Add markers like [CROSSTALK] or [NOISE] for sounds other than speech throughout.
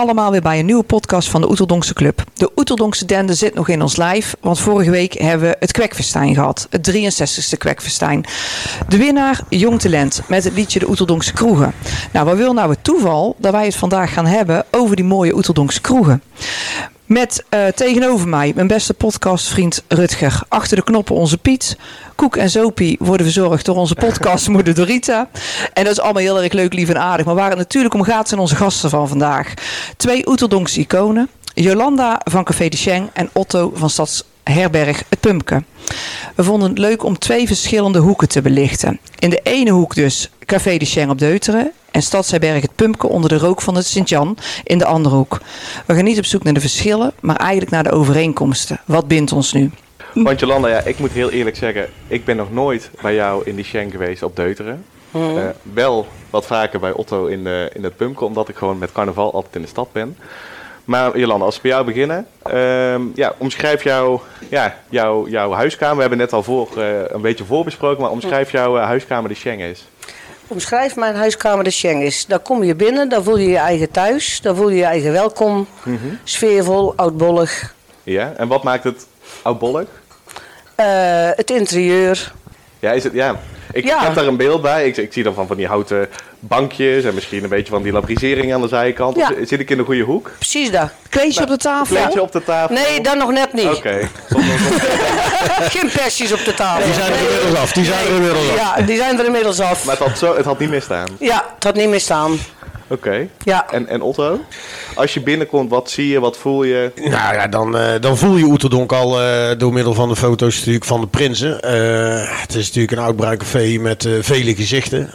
Allemaal weer bij een nieuwe podcast van de Oeteldonkse Club. De Oeteldonkse dende zit nog in ons lijf, want vorige week hebben we het kwekfestijn gehad. Het 63ste kwekfestijn. De winnaar, Jong Talent, met het liedje De Oeteldonkse Kroegen. Nou, wat wil nou het toeval dat wij het vandaag gaan hebben over die mooie Oeteldonkse kroegen. Met uh, tegenover mij mijn beste podcastvriend Rutger. Achter de knoppen onze Piet. Koek en Zopie worden verzorgd door onze podcastmoeder Dorita. En dat is allemaal heel erg leuk, lief en aardig. Maar waar het natuurlijk om gaat zijn onze gasten van vandaag. Twee Oeteldonkse iconen. Jolanda van Café de Cheng en Otto van Stadsherberg Het Pumpke. We vonden het leuk om twee verschillende hoeken te belichten. In de ene hoek dus Café de Cheng op Deuteren en Stadsherberg Het Pumpke onder de rook van het Sint-Jan in de andere hoek. We gaan niet op zoek naar de verschillen, maar eigenlijk naar de overeenkomsten. Wat bindt ons nu? Want Jolanda, ja, ik moet heel eerlijk zeggen, ik ben nog nooit bij jou in die Schenk geweest op Deuteren. Uh, wel wat vaker bij Otto in, de, in het Pumpke, omdat ik gewoon met carnaval altijd in de stad ben. Maar Jolanda, als we bij jou beginnen, uh, ja, omschrijf jou, ja, jouw, jouw huiskamer. We hebben net al voor, uh, een beetje voorbesproken, maar omschrijf jouw uh, huiskamer de Schenk is. Omschrijf mijn huiskamer de Schenk is. Daar kom je binnen, daar voel je je eigen thuis, daar voel je je eigen welkom, mm -hmm. sfeervol, oudbollig. Ja, en wat maakt het oudbollig? Uh, het interieur. Ja, is het, ja. Ik, ja. heb daar een beeld bij. Ik, ik zie dan van, van die houten bankjes en misschien een beetje van die labrisering aan de zijkant. Ja. Zit ik in de goede hoek? Precies daar. Kleedje nou, op de tafel? Kleedje op de tafel? Nee, dan nog net niet. Oké. Okay. [LAUGHS] Geen persjes op de tafel. Die zijn er inmiddels af. Die zijn er inmiddels af. Ja, die zijn er inmiddels af. Maar het had, zo, het had niet misstaan? Ja, het had niet misstaan. Oké. Okay. Ja. En, en Otto? Als je binnenkomt, wat zie je, wat voel je? Nou ja, dan, uh, dan voel je Oeterdonk al uh, door middel van de foto's natuurlijk van de prinsen. Uh, het is natuurlijk een oud bruin café met vele gezichten.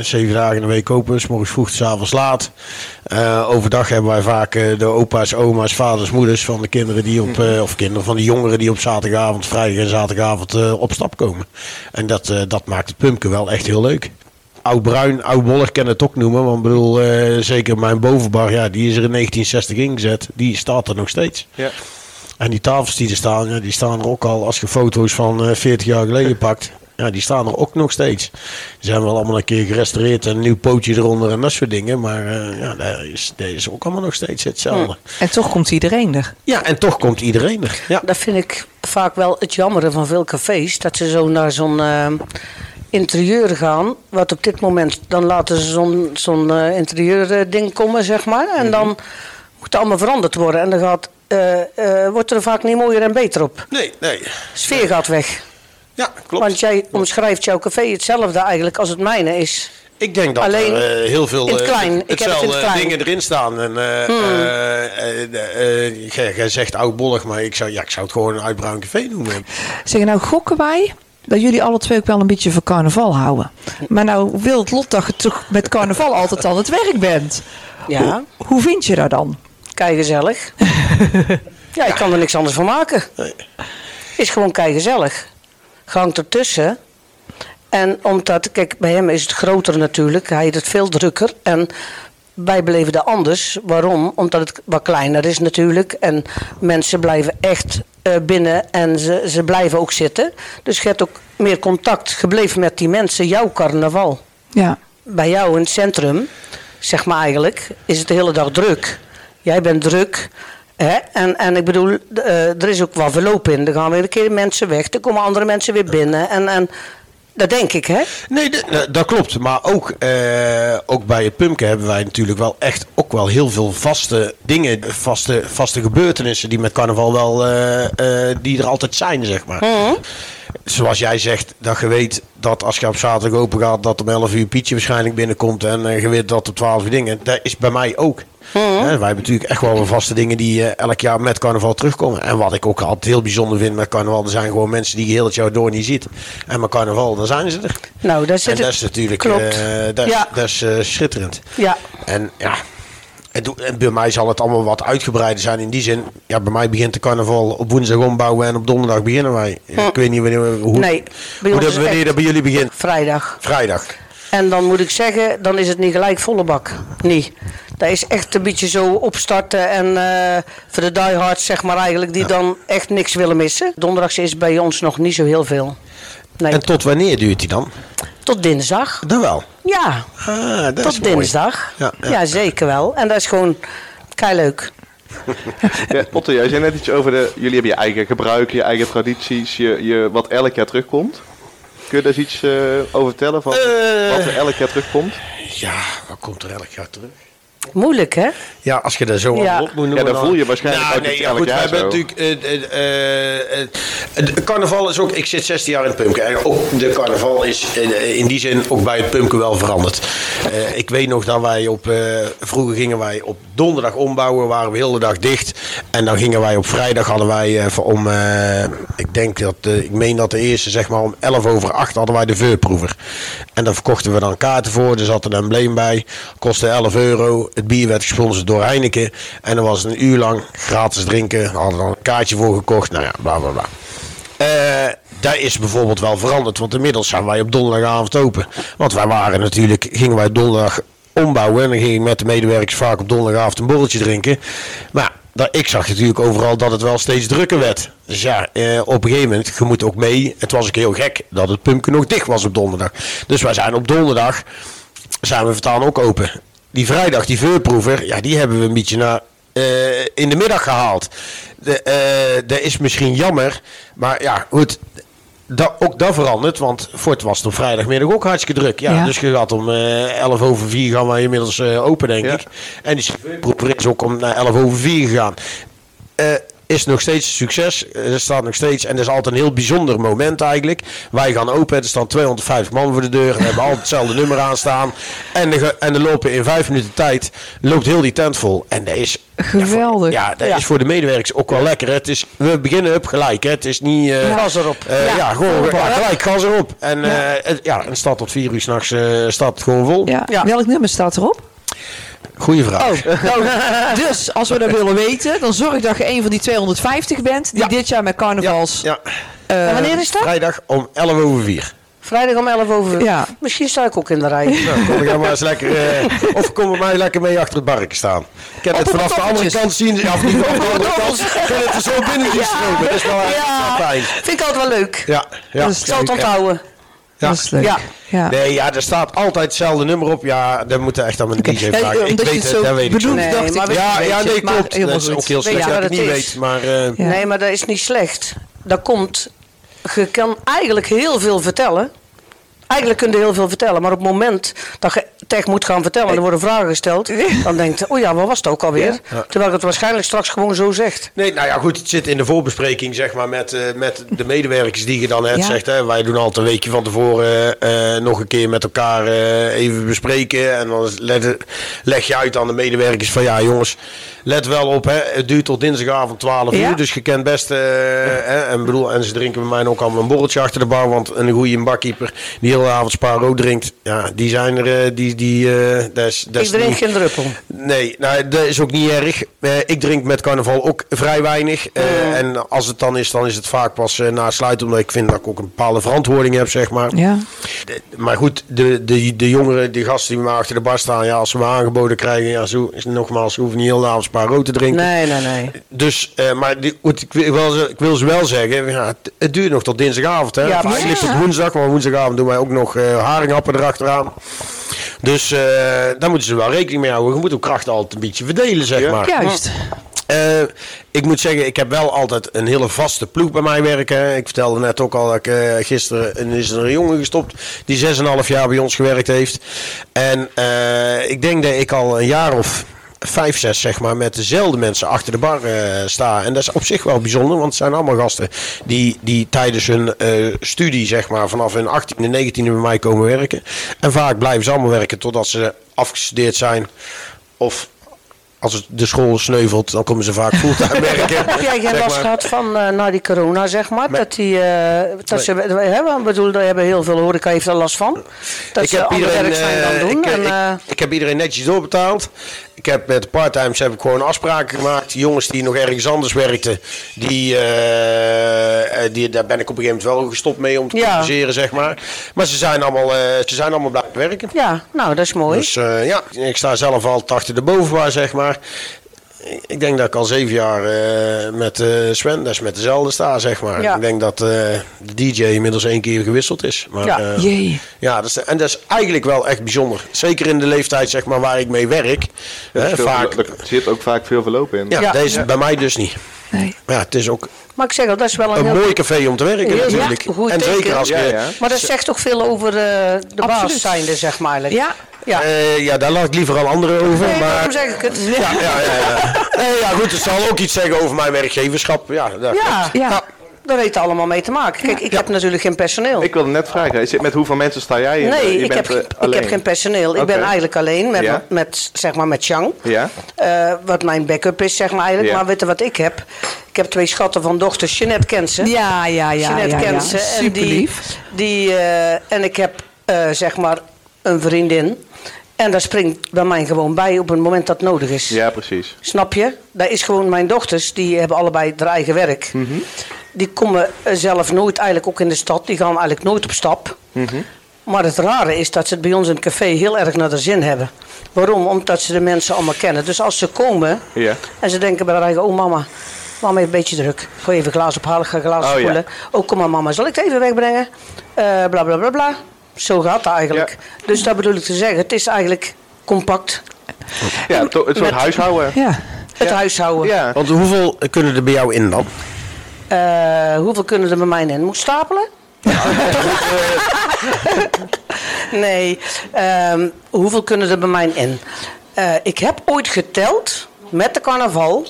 zeven dagen in de week open, s morgens vroeg, s avonds laat. overdag hebben wij vaak de opa's, oma's, vaders, moeders van de kinderen die op, of kinderen van de jongeren die op zaterdagavond, vrijdag en zaterdagavond op stap komen. En dat, dat maakt het pumpje wel echt heel leuk oud-bruin, oud-wollig kan het ook noemen. Want ik bedoel, uh, zeker mijn bovenbar, ja, die is er in 1960 ingezet. Die staat er nog steeds. Ja. En die tafels die er staan, ja, die staan er ook al als je foto's van uh, 40 jaar geleden pakt. Ja, die staan er ook nog steeds. Die zijn wel allemaal een keer gerestaureerd en een nieuw pootje eronder en dat soort dingen. Maar uh, ja, dat is, dat is ook allemaal nog steeds hetzelfde. Hm. En toch komt iedereen er. Ja, en toch komt iedereen er. Ja. Dat vind ik vaak wel het jammere van veel cafés. Dat ze zo naar zo'n... Uh, interieur gaan. Wat op dit moment, dan laten ze zo'n zo'n uh, interieur ding komen, zeg maar. En dan moet het allemaal veranderd worden. En dan gaat, uh, uh, wordt er vaak niet mooier en beter op. Nee, nee. Sfeer nee. gaat weg. Ja, klopt. Want jij omschrijft jouw café hetzelfde eigenlijk als het mijne is. Ik denk dat Alleen er uh, heel veel in het klein. hetzelfde het in het klein. dingen erin staan. En, uh, hmm. uh, jij zegt oudbollig, maar ik zou, ja, ik zou het gewoon een uitbruin café noemen. Zeg nou, gokken wij dat jullie alle twee ook wel een beetje van carnaval houden. Maar nou wil het lot dat je toch met carnaval altijd aan het werk bent. Ja. Hoe, hoe vind je dat dan? Kei gezellig. [LAUGHS] ja, ik kan er niks anders van maken. Nee. Is gewoon kei gezellig. Gang ertussen. En omdat, kijk, bij hem is het groter natuurlijk. Hij heeft het veel drukker. En wij beleven dat anders. Waarom? Omdat het wat kleiner is natuurlijk. En mensen blijven echt uh, binnen en ze, ze blijven ook zitten. Dus je hebt ook meer contact gebleven met die mensen. Jouw carnaval. Ja. Bij jou in het centrum, zeg maar eigenlijk, is het de hele dag druk. Jij bent druk. Hè? En, en ik bedoel, uh, er is ook wat verloop in. Er gaan weer een keer mensen weg. Er komen andere mensen weer binnen. En, en dat denk ik, hè? Nee, dat klopt. Maar ook, uh, ook bij het Pumpke hebben wij natuurlijk wel echt ook wel heel veel vaste dingen, vaste, vaste gebeurtenissen die met carnaval wel, uh, die er altijd zijn, zeg maar. Mm -hmm. Zoals jij zegt, dat je weet dat als je op zaterdag open gaat, dat om 11 uur Pietje waarschijnlijk binnenkomt en je weet dat om 12 uur dingen. Dat is bij mij ook. Mm -hmm. Wij hebben natuurlijk echt wel vaste dingen die uh, elk jaar met carnaval terugkomen. En wat ik ook altijd heel bijzonder vind met carnaval, er zijn gewoon mensen die je heel het jaar door niet ziet. En met carnaval, dan zijn ze er. Nou, dat, en dat is natuurlijk uh, dat, ja. dat is, uh, schitterend. Ja. En ja, en bij mij zal het allemaal wat uitgebreider zijn in die zin. Ja, bij mij begint de carnaval op woensdag ombouwen en op donderdag beginnen wij. Hm. Ik weet niet wanneer, hoe, nee, hoe dat, wanneer dat bij jullie begint. Vrijdag. Vrijdag. En dan moet ik zeggen, dan is het niet gelijk volle bak. Nee. Dat is echt een beetje zo opstarten en uh, voor de diehards zeg maar eigenlijk die ja. dan echt niks willen missen. Donderdags is bij ons nog niet zo heel veel. Nee. En tot wanneer duurt die dan? Tot dinsdag. Dan wel? Ja, ah, dat tot is dinsdag. Ja, ja. ja, zeker wel. En dat is gewoon Kei leuk. [LAUGHS] Ja, Otto, jij zei net iets over de... Jullie hebben je eigen gebruik, je eigen tradities, je, je, wat elk jaar terugkomt. Kun je daar eens iets eh, over vertellen van Eh. wat er elk jaar terugkomt? Ja, wat komt er elk jaar terug? Moeilijk, hè? Ja, als je daar zo Ja. aan op moet noemen. Ja, dan voel je waarschijnlijk Nou, ook nee, ja, goed, jaar we hebben zo. natuurlijk... eh, eh, eh, het carnaval is ook... Ik zit 16 jaar in het Pumken. En ook de carnaval is in, in die zin ook bij het Pumken wel veranderd. Eh, ik weet nog dat wij op... eh, vroeger gingen wij op donderdag ombouwen. Waren we heel de dag dicht. En dan gingen wij op vrijdag hadden wij eh, voor om... eh, ik denk dat... ik meen dat de eerste zeg maar om 11 over 8 hadden wij de veurproever. En daar verkochten we dan kaarten voor. Er zat een embleem bij. Kostte 11 euro. Het bier werd gesponsord door Heineken. En dan was het een uur lang gratis drinken. Daar hadden we dan een kaartje voor gekocht. Nou ja, bla bla bla. Eh, daar is bijvoorbeeld wel veranderd. Want inmiddels zijn wij op donderdagavond open. Want wij waren natuurlijk, gingen wij donderdag ombouwen. En dan ging ik met de medewerkers vaak op donderdagavond een borreltje drinken. Maar dat, ik zag natuurlijk overal dat het wel steeds drukker werd. Dus ja, eh, op een gegeven moment, je moet ook mee. Het was ook heel gek dat het pumpje nog dicht was op donderdag. Dus wij zijn op donderdag, zijn we vertaan ook open. Die vrijdag, die veurproever, ja, die hebben we een beetje naar, eh, in de middag gehaald. De, eh, dat is misschien jammer, maar ja, goed. Dat, ook dat verandert, want voor het was het op vrijdagmiddag ook hartstikke druk. Ja, Ja. Dus je gaat om eh 11 over 4 gaan wij inmiddels eh, open, denk Ja. ik. En die veurproever is ook om naar 11 over 4 gegaan. Is nog steeds een succes. Eh, Er staat nog steeds. En dat is altijd een heel bijzonder moment eigenlijk. Wij gaan open. Er staan 250 man voor de deur. En we hebben altijd hetzelfde [LAUGHS] nummer aanstaan. En er, en er lopen in vijf minuten tijd. Loopt heel die tent vol. En dat is. Geweldig. Ja, dat Ja. is voor de medewerkers ook wel lekker. hè. Het is, we beginnen up gelijk. Hè. Het is niet. eh, Gas erop. eh, ja. gewoon ja, hè? gelijk gas erop. En ja, het, ja, en het staat tot vier uur s'nachts uh, staat het gewoon vol. Ja. Ja. Welk nummer staat erop? Goeie vraag. Oh, nou, dus als we dat willen weten, dan zorg dat je een van die 250 bent die Ja. dit jaar met carnavals. ja. eh, En wanneer is dat? Vrijdag om 11 over 4. Vrijdag om 11 over. Ja. Misschien sta ik ook in de rij. Nou, kom ik maar eens lekker. eh, of kom bij mij lekker mee achter het barken staan. Ik kan het vanaf de andere kant zien. Ja, of niet op de andere kant. Ik kan het er zo binnen zien stromen. Dat is wel Ja. wel fijn. Vind ik altijd wel leuk. Ja, ja. Dat is Ik zal het Ja. onthouden. Ja. Dat is leuk. Ja. Ja. Nee, ja, er staat altijd hetzelfde nummer op. Ja, dat moet echt aan mijn DJ Ja, vragen. ik omdat je weet het dat weet ik zo. Nee, dacht maar ik. Ja, weet ja, je, nee, klopt. Dat is ook heel slecht dat wat ik niet is? weet. Maar eh, Ja. Nee, maar dat is niet slecht. Dat komt. Je kan eigenlijk heel veel vertellen. Eigenlijk kun je heel veel vertellen, maar op het moment dat je tegen moet gaan vertellen en er worden vragen gesteld, [LAUGHS] dan denkt oh ja, wat was het ook alweer? Terwijl het waarschijnlijk straks gewoon zo zegt. Nee, nou ja, goed. Het zit in de voorbespreking, zeg maar, met, eh, met de medewerkers die je dan net Ja. zegt. Hè. Wij doen altijd een weekje van tevoren eh, nog een keer met elkaar eh, even bespreken. En dan leg je uit aan de medewerkers van, ja jongens, let wel op. Hè. Het duurt tot dinsdagavond 12 Ja. uur. Dus je kent best, eh, hè, en, bedoel, en ze drinken bij mij ook allemaal een borreltje achter de bar. Want een goede bakkeeper die heel de avond Spa drinkt, ja, die zijn er, eh, die, die, eh, dat is, dat Ik drink niet- geen druppel. Nee, nou, dat is ook niet erg. Eh, ik drink met carnaval ook vrij weinig. Eh, En als het dan is, dan is het vaak pas na sluiten. Omdat ik vind dat ik ook een bepaalde verantwoording heb, zeg maar. Ja. De- Maar goed, de, de, de jongeren, die gasten die maar achter de bar staan. Ja, als ze me aangeboden krijgen, ja, zo, nogmaals, ze hoeven niet heel de avond Spa rood te drinken. Nee, nee, nee. Dus, maar die, goed, ik, wil, ik wil ze wel zeggen, ja, het, het duurt nog tot dinsdagavond. Hè? Ja, ligt het woensdag, maar woensdagavond doen wij ook nog haringappen erachteraan. Dus eh, daar moeten ze wel rekening mee houden. Je moet ook krachten altijd een beetje verdelen, zeg Ja. maar. Juist. Eh, ik moet zeggen, ik heb wel altijd een hele vaste ploeg bij mij werken. Ik vertelde net ook al dat ik eh, gisteren en is er een jongen gestopt die 6,5 jaar bij ons gewerkt heeft. En eh, ik denk dat ik al een jaar of vijf, zes zeg maar, met dezelfde mensen achter de bar eh, sta. En dat is op zich wel bijzonder, want het zijn allemaal gasten die, die tijdens hun eh, studie, zeg maar, vanaf hun 18e, 19e bij mij komen werken. En vaak blijven ze allemaal werken totdat ze afgestudeerd zijn. Of als het de school sneuvelt, dan komen ze vaak [LAUGHS] fulltime [LAUGHS] werken. Heb jij geen last gehad van eh, na die corona, zeg maar? Dat die, eh, dat ze, hè, bedoel, daar hebben heel veel horeca heeft er last van. Dat ik ze heb iedereen, werk zijn eh, dan doen. ik, en, ik- ik heb iedereen netjes doorbetaald. Ik heb met de parttimes heb ik gewoon afspraken gemaakt. Jongens die nog ergens anders werkten, die, die, daar ben ik op een gegeven moment wel gestopt mee om te Ja. compenseren, zeg maar. Maar ze zijn allemaal, ze zijn allemaal werken. ja, nou, dat is mooi. Dus eh, ja, ik sta zelf achter de bovenbar, zeg maar. ik denk dat ik al zeven jaar eh, met eh, Sven, dat is met dezelfde sta, zeg maar. Ja. Ik denk dat eh, de DJ inmiddels één keer gewisseld is. Maar, Ja. eh, Jee. ja, dat is, en dat is eigenlijk wel echt bijzonder. Zeker in de leeftijd zeg maar, waar ik mee werk. Er Hè, veel- vaak, Er zit ook vaak veel verloop in. ja, Ja. deze bij mij dus niet. Nee. Ja, het is ook Maar ik zeg al, dat is wel een, een heel... mooi café om te werken Heel natuurlijk. goed- goed en zeker teken. als je... Ja, Ja, ja. Maar dat zegt toch veel over eh, de baas zijnde, zeg maar. eigenlijk. Ja. Ja. ja, daar laat ik liever aan anderen over. Nee, maar... zeg ik het. Ja, ja, ja, ja. Nee, ja, goed, het zal ook iets zeggen over mijn werkgeverschap. Ja, dat Ja. Ja. Daar heeft het allemaal mee te maken. Kijk, ik heb natuurlijk geen personeel. Ik wilde net vragen, is het- met hoeveel mensen sta jij in? nee, Je ik, bent, heb, eh, ik heb geen personeel. Ik ben eigenlijk alleen met, Ja. met, zeg maar met Chang. Ja? Eh, wat mijn backup is, zeg maar eigenlijk. Ja. Maar weet je wat ik heb? Ik heb twee schatten van dochters. Jeanette kent ze. Ja, ja, ja. Jeanette ja, kent ze. En, Super die, lief. die, eh, en ik heb eh, zeg maar een vriendin. En daar springt bij mij gewoon bij op het moment dat het nodig is. Ja, precies. Snap je? Dat is gewoon mijn dochters. Die hebben allebei hun eigen werk. Mhm. Die komen eh, zelf nooit eigenlijk ook in de stad. Die gaan eigenlijk nooit op stap. Mhm. Maar het rare is dat ze het bij ons in het café heel erg naar de zin hebben. Waarom? Omdat ze de mensen allemaal kennen. Dus als ze komen Ja. en ze denken bij haar eigen... Oh mama, mama heeft een beetje druk. Ga even glazen ophalen, ga glazen Oh, ja. spoelen. Oh kom maar mama, zal ik het even wegbrengen? Eh bla bla bla bla. Zo gaat het eigenlijk. Dus dat bedoel ik te zeggen. Het is eigenlijk compact. Ja, het soort Met- huishouden. Ja. Het huishouden. Ja. Want hoeveel kunnen er bij jou in dan? Eh, hoeveel kunnen er bij mij in? Moet ik stapelen? [LAUGHS] nee. ehm, hoeveel kunnen er bij mij in? Eh, ik heb ooit geteld met de carnaval.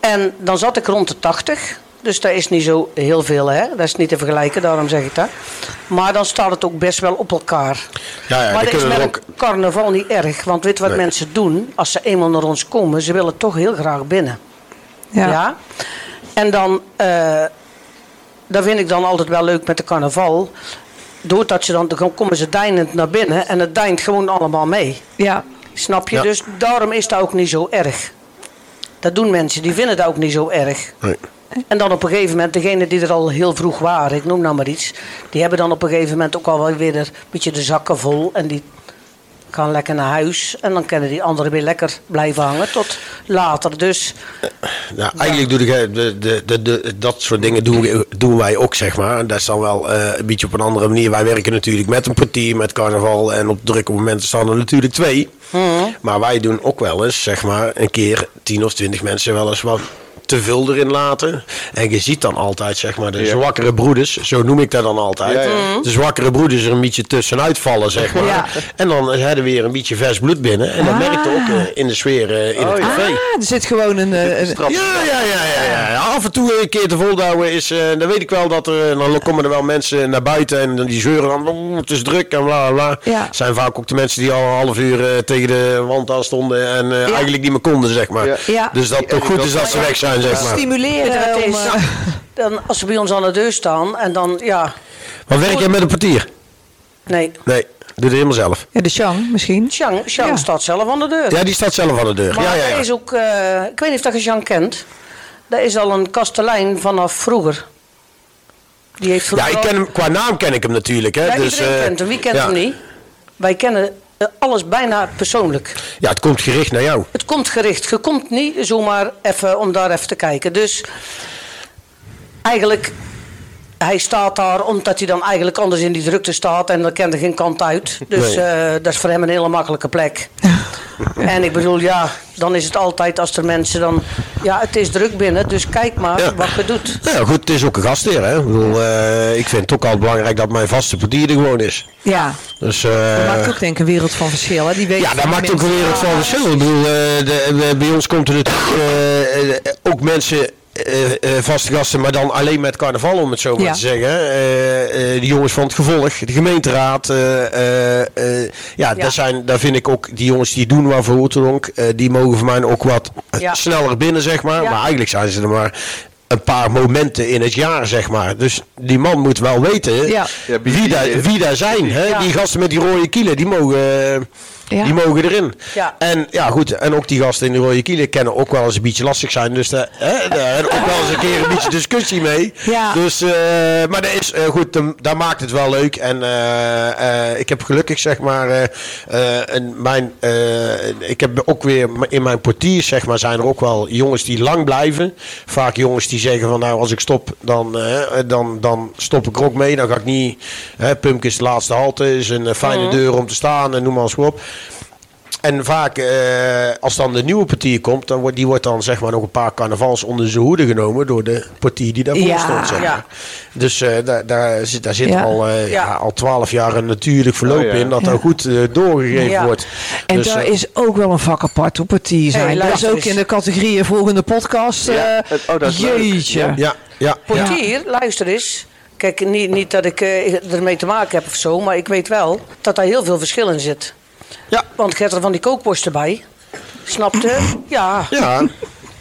En dan zat ik rond de 80. Dus dat is niet zo heel veel, hè? Dat is niet te vergelijken, daarom zeg ik dat. Maar dan staat het ook best wel op elkaar. Ja, ja, maar die dat is kunnen met er een carnaval niet erg. Want weet wat Nee. mensen doen? Als ze eenmaal naar ons komen, ze willen toch heel graag binnen. Ja. Ja. En dan, eh dat vind ik dan altijd wel leuk met de carnaval. Doordat ze dan, dan komen ze deinend naar binnen en het deint gewoon allemaal mee. Ja. Snap je? Ja. Dus daarom is dat ook niet zo erg. Dat doen mensen, die vinden dat ook niet zo erg. Nee. En dan op een gegeven moment, degenen die er al heel vroeg waren, ik noem nou maar iets, die hebben dan op een gegeven moment ook al wel weer een beetje de zakken vol. En die gaan lekker naar huis. En dan kunnen die anderen weer lekker blijven hangen tot later. Dus Nou, eigenlijk doe ik, de, de, de, de- dat soort dingen doen, doen wij ook, zeg maar. Dat is dan wel eh, een beetje op een andere manier. Wij werken natuurlijk met een portier, met carnaval. En op drukke momenten staan er natuurlijk twee. Maar wij doen ook wel eens, zeg maar, een keer 10 of 20 mensen wel eens wat te veel erin laten. En je ziet dan altijd, zeg maar, de Ja. zwakkere broeders. Zo noem ik dat dan altijd. Ja, ja. De zwakkere broeders er een beetje tussenuit vallen, zeg maar. Ja. En dan hebben we weer een beetje vers bloed binnen. En dat Ah. merk je ook eh, in de sfeer eh, in het Oh, ja. café. Ah, er zit gewoon een... eh, een. Ja, ja, ja, ja, ja. Af en toe een keer te volhouden is. dan weet ik wel dat er. Dan komen er wel mensen naar buiten en dan die zeuren dan. "Oh, het is druk en bla bla. Ja. Zijn vaak ook de mensen die al een half uur tegen de wand aan stonden en eigenlijk niet meer konden, zeg maar. Ja. Ja. Dus dat het toch goed is dat ze weg zijn, zeg maar. stimuleren om, is? eh, dan, als ze bij ons aan de deur staan en dan, ja, Maar werk jij met een portier? nee. Nee, doe het helemaal zelf. Ja, de Chang misschien. Jean, Jean Ja. staat zelf aan de deur. Ja, die staat zelf aan de deur. Maar Ja, ja, ja. is ook, eh, ik weet niet of dat je Jean kent. Dat is al een kastelein vanaf vroeger. Die heeft Ja, vroeger ik al- ken hem, qua naam ken ik hem natuurlijk. Hè. Ja, dus, iedereen eh, kent hem. Wie kent ja. hem niet? Wij kennen alles bijna persoonlijk. Ja, het komt gericht naar jou. Het komt gericht. Je komt niet zomaar even om daar even te kijken. Dus eigenlijk, hij staat daar omdat hij dan eigenlijk anders in die drukte staat en dan kent er geen kant uit. Dus Nee. eh, dat is voor hem een hele makkelijke plek. en ik bedoel, ja, dan is het altijd als er mensen dan, ja, het is druk binnen, dus kijk maar Ja. wat je doet. Nou ja, goed, het is ook een gastheer. Hè. Ik, bedoel, eh, ik vind het ook altijd belangrijk dat mijn vaste portier er gewoon is. Ja, Dus, eh, dat maakt ook denk ik een wereld van verschil. Hè? Die weet Ja, dat maakt ook een wereld van verschil. Ik bedoel, eh, de, bij ons komt er natuurlijk ook mensen, eh, eh, vaste gasten, maar dan alleen met carnaval, om het zo maar Ja. te zeggen. Eh, eh, de jongens van het gevolg, de gemeenteraad. eh, eh, eh, ja, Ja. Daar, zijn, daar vind ik ook die jongens die doen waarvoor Oeteldonk, eh die mogen voor mij ook wat Ja. sneller binnen, zeg maar. Ja. Maar eigenlijk zijn ze er maar een paar momenten in het jaar, zeg maar. Dus die man moet wel weten wie daar, wie daar zijn. Hè? Ja. Die gasten met die rode kielen, die mogen... eh, Ja. Die mogen erin. Ja. En ja, goed. En ook die gasten in de rode kielen kennen ook wel eens een beetje lastig zijn. Dus daar, hè, daar hebben we ook wel eens een keer een beetje discussie mee. Ja. Dus, eh, maar dat is eh, goed. Daar maakt het wel leuk. En eh, eh, ik heb gelukkig zeg maar. eh, eh, en mijn, eh, ik heb ook weer in mijn portiers zeg maar zijn er ook wel jongens die lang blijven. Vaak jongens die zeggen van nou als ik stop dan, eh, dan, dan stop ik er ook mee. Dan ga ik niet. Hè, Pump is de laatste halte. Is een eh, fijne deur om te staan en noem maar eens op. En vaak, eh, als dan de nieuwe portier komt, dan wordt, die wordt dan zeg maar nog een paar carnavals onder zijn hoede genomen door de portier die daarvoor Ja. stond. Zeg maar. Ja. Dus eh, daar, daar zit, daar zit Ja. al, eh, ja. Ja. al twaalf jaar een natuurlijk verloop Oh, ja. in dat Ja. er goed eh, doorgegeven Ja. wordt. En Dus, daar is ook wel een vak apart op portier zijn. Hey, dat is luister ook eens. in de categorieën volgende podcast. Eh, oh, dat is leuk. jeetje. Ja. ja, ja, ja. Portier, luister eens. Kijk, niet, niet dat ik eh, ermee te maken heb of zo, maar ik weet wel dat daar heel veel verschil in zit. Ja. Want er van die kookworsten bij. Snapte? Ja, ja.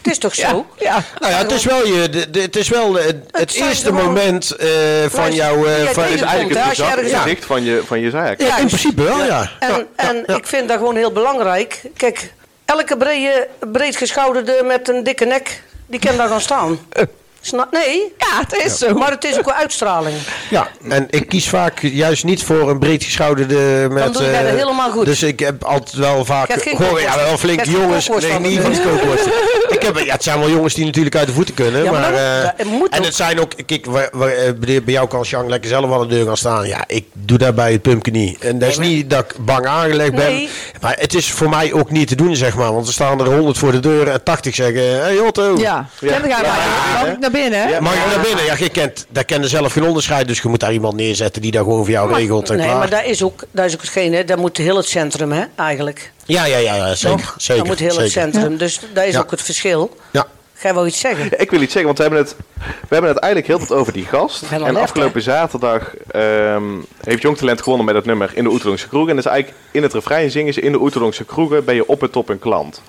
het is toch zo? Ja. Nou ja, het is wel, je, de, de- het, is wel eh, het, eerste gewoon- moment eh, van jouw... eh, van, Het is eigenlijk het gezag- gezicht van je, van je zaak. ja, in principe wel, ja. En, en ja. ik vind dat gewoon heel belangrijk. Kijk, elke brede, breedgeschouderde met een dikke nek, die kan daar gaan staan. Snap? Nee, Ja, het is zo. maar het is ook wel uitstraling. Ja, en ik kies vaak juist niet voor een breedgeschouderde met... doe jij dat eh, helemaal goed. Dus ik heb altijd wel vaak... Gewoon, ja, wel geen jongens. Nee, niet van ik heb, ja, het zijn wel jongens die natuurlijk uit de voeten kunnen. Ja, maar eh, en ook. het zijn ook... Kijk, waar, waar, eh, bij jou kan Jean lekker zelf aan de deur gaan staan. Ja, ik doe dat bij het pumpje niet. En dat is Nee, maar- niet dat ik bang aangelegd ben. Nee. Maar het is voor mij ook niet te doen, zeg maar. Want er staan er 100 voor de deur en 80 zeggen... Hé hey, Otto, Ja, gaan Ja. Mag ik naar binnen? Ja. mag je naar binnen? Ja, je kent, daar kennen zelf geen onderscheid. Dus je moet daar iemand neerzetten die dat gewoon voor jou Maar- regelt. En nee, klaar. maar dat is ook, dat is ook hetgene, dat moet heel het centrum, hè, eigenlijk. Ja, ja, ja, ja zeker. Zeker dat moet heel het centrum. Dus dat is Ja. ook het verschil. Ja. Ga je wel iets zeggen? Ik wil iets zeggen, want we hebben het, we hebben het eigenlijk heel tijd over die gast. En afgelopen zaterdag ehm, heeft Jong Talent gewonnen met het nummer in de Oetelongse Kroeg. En dus eigenlijk in het refrein zingen ze in de Oetelongse Kroegen ben je op het top een klant.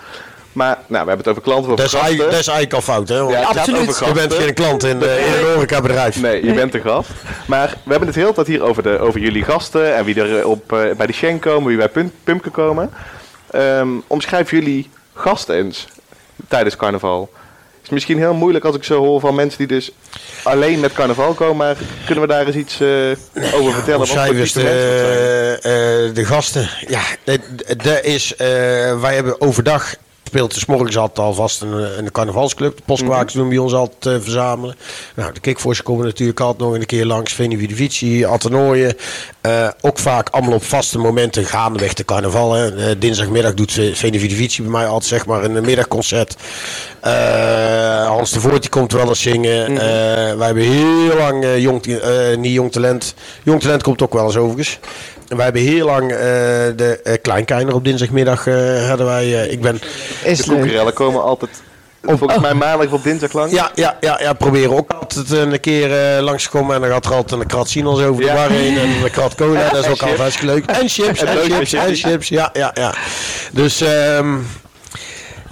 Maar nou, we hebben het over klanten, over Dat is, gasten. dat is eigenlijk al fout, hè? Ja, absoluut. je bent geen klant in, eh, in een horecabedrijf. Nee, je bent de gast. Maar we hebben het heel tijd hier over, de, over jullie gasten en wie er eh, op, eh, bij de Schenk komen, wie bij Pum- Pumke komen. Ehm, omschrijf jullie gasten eens tijdens carnaval. Het is misschien heel moeilijk als ik zo hoor van mensen die dus alleen met carnaval komen. Maar kunnen we daar eens iets over vertellen? Wat dat zijn? de, eh, de gasten. Ja, dat- dat is, wij hebben overdag speelt s morgens altijd alvast een, een carnavalsclub. De postkwakers doen bij ons altijd eh, verzamelen. Nou, de kickforce komen natuurlijk altijd nog een keer langs. Veni Vidi Vici, Atenooien. Eh, ook vaak allemaal op vaste momenten gaandeweg de carnaval. Hè. Eh, dinsdagmiddag doet Ve- Veni Vidi Vici bij mij altijd zeg maar een middagconcert. Hans de Voort die komt wel eens zingen. Eh, wij hebben heel lang jong, niet jong talent. Jong talent komt ook wel eens overigens. En wij hebben heel lang eh, de uh, Kleinkeiner op dinsdagmiddag eh, hadden wij. eh, ik ben Is De koekerellen komen altijd, volgens mij maandag op dinsdag lang. ja, ja, ja, ja, proberen ook altijd een keer eh langs te komen. En dan gaat er altijd een krat Sinals over de bar heen. En een krat cola, [LAUGHS] dat is ook altijd hartstikke leuk. En chips, [LAUGHS] En chips, en chips. Ja, ja, ja. Dus, ehm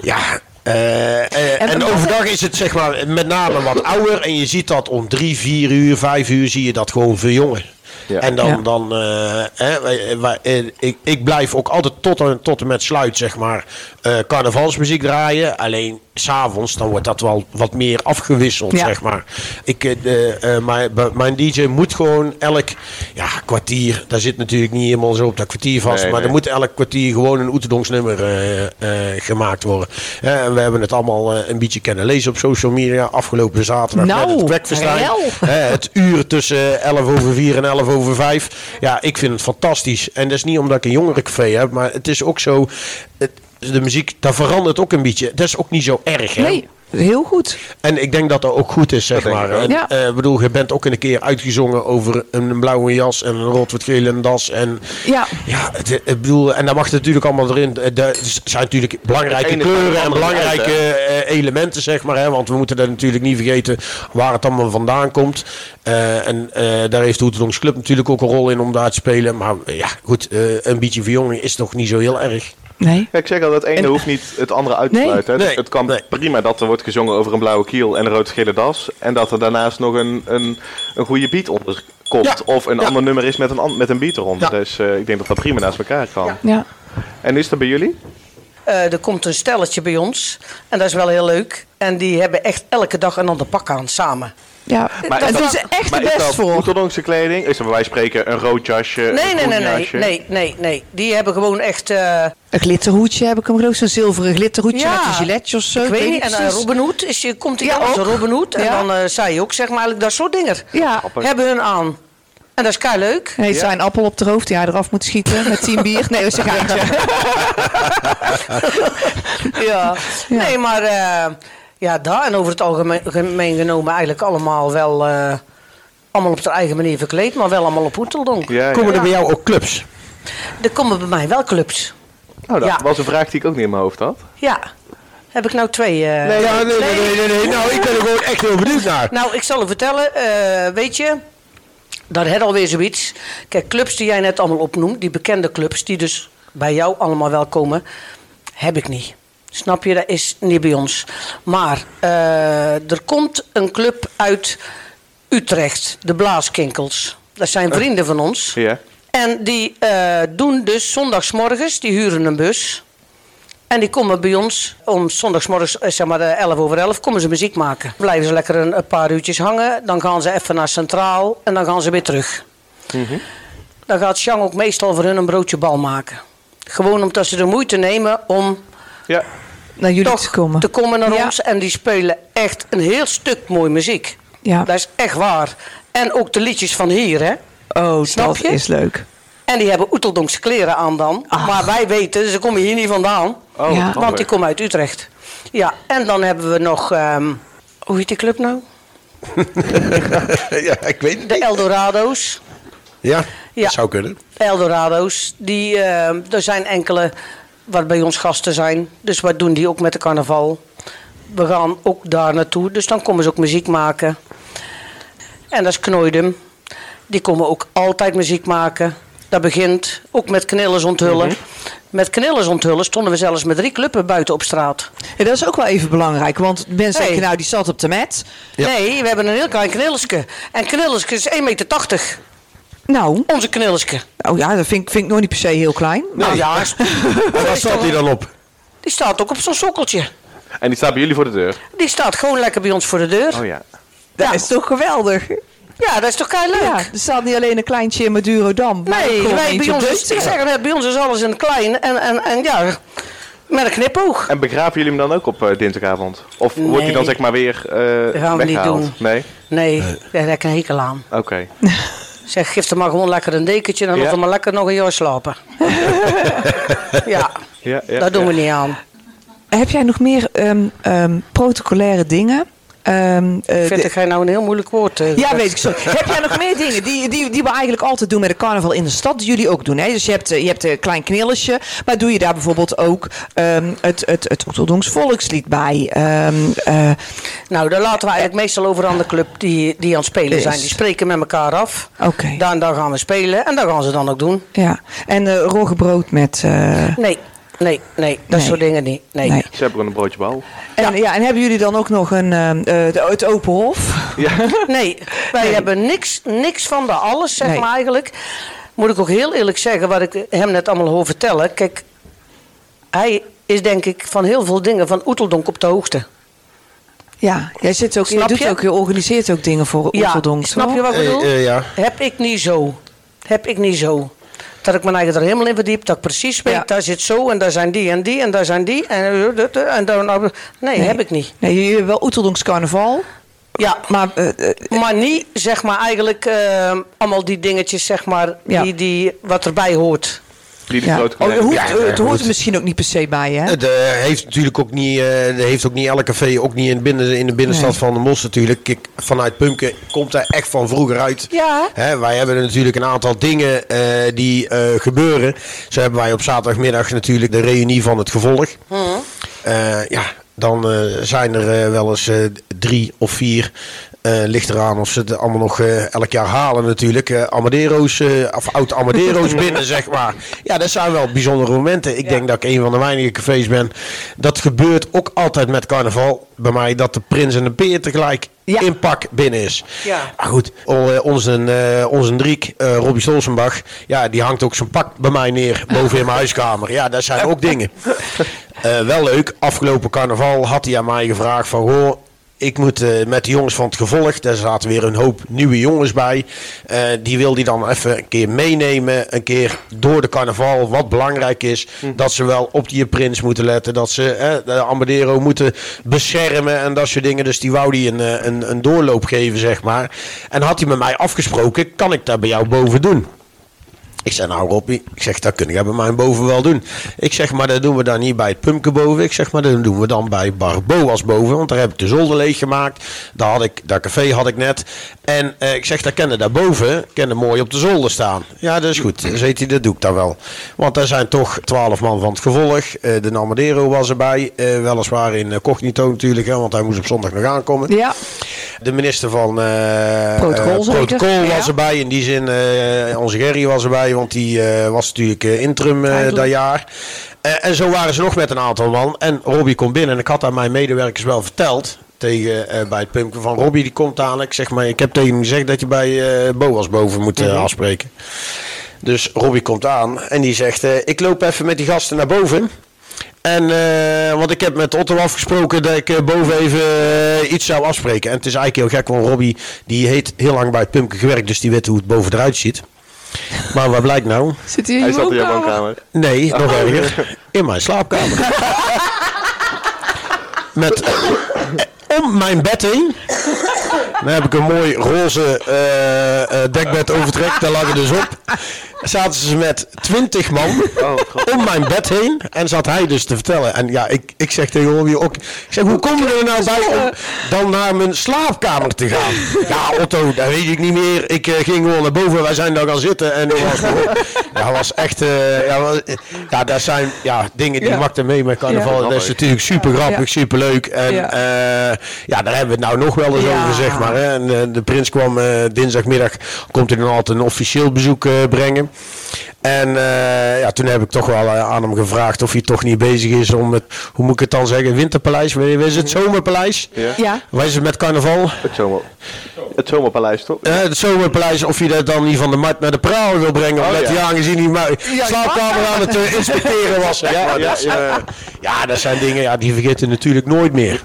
ja... eh, eh, en overdag is het zeg maar met name wat ouder. En je ziet dat om drie, vier uur, vijf uur zie je dat gewoon verjongen. Ja. En dan, Ja. dan eh, wij- eh, ik, ik blijf ook altijd tot en, tot en met sluit, zeg maar, eh, carnavalsmuziek draaien. Alleen s'avonds, dan wordt dat wel wat meer afgewisseld, Ja. zeg maar. Ik, eh, de, eh, mijn, mijn DJ moet gewoon elk ja, kwartier, daar zit natuurlijk niet helemaal zo op dat kwartier vast, Nee, maar nee. er moet elk kwartier gewoon een Oeterdongsnummer eh, eh, gemaakt worden. Eh, en we hebben het allemaal eh, een beetje kennen lezen op social media. Afgelopen zaterdag Nou, met het. Hè, het uur tussen 11 over 4 en 11 over 5. Ja, ik vind het fantastisch. En dat is niet omdat ik een jongerencafé heb, maar het is ook zo. Het, de muziek, dat verandert ook een beetje. Dat is ook niet zo erg. Hè? Nee, heel goed. En ik denk dat dat ook goed is, zeg Dat maar. ik Ja. eh, bedoel, je bent ook een keer uitgezongen over een blauwe jas en een rood-wit-gele das. En Ja. ja, het, ik bedoel, en dat mag natuurlijk allemaal erin. Eh, Er zijn natuurlijk belangrijke kleuren en belangrijke uit, eh, elementen, zeg maar. Hè, want we moeten dat natuurlijk niet vergeten waar het allemaal vandaan komt. Eh, en eh, daar heeft de Hoetelongs Club natuurlijk ook een rol in om daar te spelen. Maar eh, ja, goed, eh, een beetje verjonging is toch niet zo heel erg. Nee. Ja, ik zeg al, het ene hoeft niet het andere uit te Nee. sluiten. Het kan Nee. prima dat er wordt gezongen over een blauwe kiel en een rood-gele das. En dat er daarnaast nog een, een, een goede beat onder, komt. Ja. Of een Ja. ander nummer is met een, met een beat eronder. Ja. Dus eh, ik denk dat dat prima naast elkaar kan. Ja. En is dat bij jullie? Eh, er komt een stelletje bij ons. En dat is wel heel leuk. En die hebben echt elke dag een ander pak aan, samen. Ja, Maar daar is doen dat- ze echt maar de is best dat voor. Oeteldonkse kleding? Is dat bij wijze van spreken een rood jasje? Nee, een nee, nee, nee, jasje? nee, nee, nee. Die hebben gewoon echt... eh, Een glitterhoedje heb ik hem geloof ik. Zo'n zilveren glitterhoedje Ja. met een giletje of zo. ik weet niet. En een Robin Hood. Is, je komt hij Ja, als een. Robin Hood. En Ja. dan eh zei je ook zeg maar dat soort dingen. Ja. Hebben hun aan. En dat is kei leuk. Nee, het Ja. zijn appel op de hoofd die hij eraf moet schieten met tien bier. Nee, dat is een geintje. [LAUGHS] Ja. Nee, maar eh, ja, daar en over het algemeen gemeen genomen eigenlijk allemaal wel... eh, allemaal op de eigen manier verkleed, maar wel allemaal op Hoeteldonk. Ja, ja. Komen er bij jou ook clubs? Er komen bij mij wel clubs. Oh, dat Ja. was een vraag die ik ook niet in mijn hoofd had. Ja. Heb ik nou twee... eh, Nee, ja, nee, nee, nee, nee, nee. Nou, ik ben er gewoon echt heel benieuwd naar. Nou, ik zal u vertellen, eh, weet je, daar had alweer zoiets. Kijk, clubs die jij net allemaal opnoemt, die bekende clubs, die dus bij jou allemaal wel komen, heb ik niet. Snap je, dat is niet bij ons. Maar eh, er komt een club uit Utrecht, de Blaaskinkels. Dat zijn vrienden van ons. Ja. En die eh, doen dus zondagsmorgens, die huren een bus. En die komen bij ons om zondagsmorgens, eh, zeg maar eh, 11 over 11, komen ze muziek maken. Blijven ze lekker een, een paar uurtjes hangen. Dan gaan ze even naar Centraal en dan gaan ze weer terug. Dan gaat Sjang ook meestal voor hun een broodje bal maken. Gewoon omdat ze de moeite nemen om Ja. Naar jullie toch te komen. te komen naar Ja. ons. En die spelen echt een heel stuk mooi muziek. Ja. Dat is echt waar. En ook de liedjes van hier, hè. Oh, Snap dat je? is leuk. En die hebben Oeteldonkse kleren aan dan. Ach. Maar wij weten, ze komen hier niet vandaan. Oh, Ja. Want die komen uit Utrecht. Ja, en dan hebben we nog... ehm, hoe heet die club nou? [LAUGHS] Ja, ik weet het De niet. Eldorado's. Ja, Ja. dat zou kunnen. De Eldorado's. Die, ehm, er zijn enkele wat bij ons gasten zijn. Dus wat doen die ook met de carnaval? We gaan ook daar naartoe. Dus dan komen ze ook muziek maken. En dat is Knoidum. Die komen ook altijd muziek maken. Dat begint ook met knillers onthullen. Met knillers onthullen stonden we zelfs met drie clubben buiten op straat. Ja, dat is ook wel even belangrijk. Want mensen Hey. denken, nou, die zat op de mat. Ja. Nee, we hebben een heel klein knillerske. En knillerske is 1,80 meter. Nou, Onze knillerske. oh ja, dat vind, ik- vind ik nog niet per se heel klein. Nou ja, [LAUGHS] En waar staat hij dan op? die staat ook op zo'n sokkeltje. En die staat bij jullie voor de deur? Die staat gewoon lekker bij ons voor de deur. Oh ja. Dat Ja. is toch geweldig? Ja, dat is toch kei leuk? Ja, er staat niet alleen een kleintje in Madurodam. Nee, wij, bij, ons is, ik zeg net, bij ons is alles in klein en, en, en ja, met een knipoog. En begraven jullie hem dan ook op eh, dinsdagavond? Of wordt hij dan Nee. zeg maar weer eh gaan we niet weggehaald? doen. Nee? Nee, daar heb ik een hekel aan. Oké. [LAUGHS] Zeg, geef er maar gewoon lekker een dekentje en dan Ja. maar lekker nog een jaar slapen. [LAUGHS] ja, Ja, ja, dat doen ja. we niet aan. Heb jij nog meer ehm, ehm, protocolaire dingen? Ehm, eh, Vind ik jij nou een heel moeilijk woord? eh, Ja, weet ik zo. Heb jij nog meer dingen die, die, die we eigenlijk altijd doen met de carnaval in de stad, die jullie ook doen? Hè? Dus je hebt, eh, je hebt een klein knillesje, maar doe je daar bijvoorbeeld ook ehm, het, het, het volkslied bij? Ehm, eh, Nou, daar laten we eigenlijk meestal over aan de club die, die aan het spelen zijn. Die spreken met elkaar af. Oké. Daar en daar gaan we spelen en dat gaan ze dan ook doen. ja. En eh roggebrood met... Nee, nee, nee, dat Nee. soort dingen niet. Nee. Nee. Ze hebben gewoon een broodje bal. en, ja. en hebben jullie dan ook nog een, eh, de- het open hof? Ja. [LAUGHS] Nee, wij hebben niks, niks van de alles, zeg Nee. maar eigenlijk. Moet ik ook heel eerlijk zeggen, wat ik hem net allemaal hoor vertellen. Kijk, hij is denk ik van heel veel dingen van Oeteldonk op de hoogte. Ja, jij zit ook, je, Snap doet je? ook, je organiseert ook dingen voor Ja, Oeteldonk. snap je wat ik bedoel? Eh, eh, ja. Heb ik niet zo. Heb ik niet zo. Dat ik mijn eigen er helemaal in verdiep, dat ik precies weet, Ja. daar zit zo en daar zijn die en die en daar zijn die. En, eh, en daar, nou, nee, Nee. heb ik niet. Nee, jullie hebben wel Oeteldonks carnaval, Ja, maar... eh, eh, maar niet zeg maar eigenlijk eh, allemaal die dingetjes zeg maar, Ja. die, die, wat erbij hoort. Ja. Oh, hoeft, Ja, het hoort er misschien ook niet per se bij, hè? Het eh, heeft natuurlijk ook niet, eh, heeft ook niet elke café, ook niet in, binnen, in de binnenstad Nee. van de Mos natuurlijk. Kijk, vanuit Pumken komt er echt van vroeger uit. Ja. Hè, wij hebben natuurlijk een aantal dingen eh, die eh, gebeuren. Zo hebben wij op zaterdagmiddag natuurlijk de reunie van het gevolg. Eh, ja, dan eh, zijn er wel eens eh, drie of vier Eh, ligt eraan of ze het allemaal nog eh, elk jaar halen natuurlijk. Eh, Amadero's, of oud Amadero's [LAUGHS] binnen, zeg maar. Ja, dat zijn wel bijzondere momenten. Ik denk dat ik een van de weinige cafés ben. Dat gebeurt ook altijd met carnaval. Bij mij dat de prins en de peer tegelijk Ja. in pak binnen is. Ja. Maar goed, onze, onze Driek, Robbie Stolzenbach, ja, die hangt ook zijn pak bij mij neer boven in mijn [LAUGHS] huiskamer. Ja, dat zijn ook dingen. Wel leuk, afgelopen carnaval had hij aan mij gevraagd van, hoor, ik moet eh, met de jongens van het gevolg, daar zaten weer een hoop nieuwe jongens bij. Eh, die wil die dan even een keer meenemen, een keer door de carnaval. Wat belangrijk is, dat ze wel op die prins moeten letten. Dat ze eh, de Amadero moeten beschermen en dat soort dingen. Dus die wou die een, eh, een, een doorloop geven, zeg maar. En had hij met mij afgesproken, kan ik dat bij jou boven doen? Ik zeg, nou Robbie, ik zeg, dat kun jij bij mij boven wel doen. Ik zeg, maar dat doen we dan niet bij het pumpje boven. Ik zeg, maar dat doen we dan bij Bar Boas boven. Want daar heb ik de zolder leeg gemaakt. Daar had ik, dat café had ik net. En eh, ik zeg, dat kennen daarboven, kennen mooi op de zolder staan. Ja, dat is goed. Dan zegt hij, dat doe ik dan wel. Want er zijn toch twaalf man van het gevolg. Eh, de Namadero was erbij. Eh, weliswaar in eh, cognito natuurlijk, hè, want hij moest op zondag nog aankomen. Ja, De minister van eh, Protocol eh, protocol was Ja. erbij. In die zin, eh, onze Gerry was erbij, want die eh, was natuurlijk eh, interim eh, dat jaar. En zo waren ze nog met een aantal man. En Robbie komt binnen en ik had aan mijn medewerkers wel verteld. Tegen, bij het pumpje van Robbie, die komt aan. Ik zeg maar, ik heb tegen hem gezegd dat je bij Boas boven moet eh, afspreken. Dus Robbie komt aan en die zegt: Ik loop even met die gasten naar boven. En, eh, want ik heb met Otto afgesproken dat ik boven even iets zou afspreken. En het is eigenlijk heel gek, want Robbie die heeft heel lang bij het pumpje gewerkt, dus die weet hoe het boven eruit ziet. Maar wat blijkt nou? zit hij in Hij zat in jouw woonkamer? Nee, nog erger. In mijn slaapkamer. Met eh, om mijn bed heen. Dan heb ik een mooi roze eh, eh, dekbed overtrekt. Daar lag ik dus op. Zaten ze met twintig man Oh, god. om mijn bed heen. En zat hij dus te vertellen. En ja, ik, ik zeg tegen Robbie ook. Ik zeg, hoe kom je er nou bij om dan naar mijn slaapkamer te gaan? Ja, Otto, dat weet ik niet meer. Ik eh, ging gewoon naar boven. Wij zijn daar gaan zitten. En dat was, ja, was echt... eh, ja, was- ja, dat zijn ja, dingen die Ja. maakten mee met carnaval. Ja. Dat is natuurlijk super grappig, Ja. super leuk. En Ja. ja. ja, daar hebben we het nou nog wel eens Ja. over, zeg maar. Hè. En, eh, de prins kwam eh, dinsdagmiddag, komt hij dan altijd een officieel bezoek eh, En eh, ja, toen heb ik toch wel eh, aan hem gevraagd of hij toch niet bezig is om het, hoe moet ik het dan zeggen, winterpaleis, wat is het, zomerpaleis? Ja. Ja, Wat is het met carnaval? Het, zomer, het zomerpaleis, toch? Eh, het zomerpaleis, of je dat dan niet van de markt naar de praal wil brengen. Oh, omdat ja. hij aangezien hij maar Ja, slaapkamer aan het inspecteren was. Ja, ja, ja. ja, dat zijn dingen, ja, die vergeten natuurlijk nooit meer.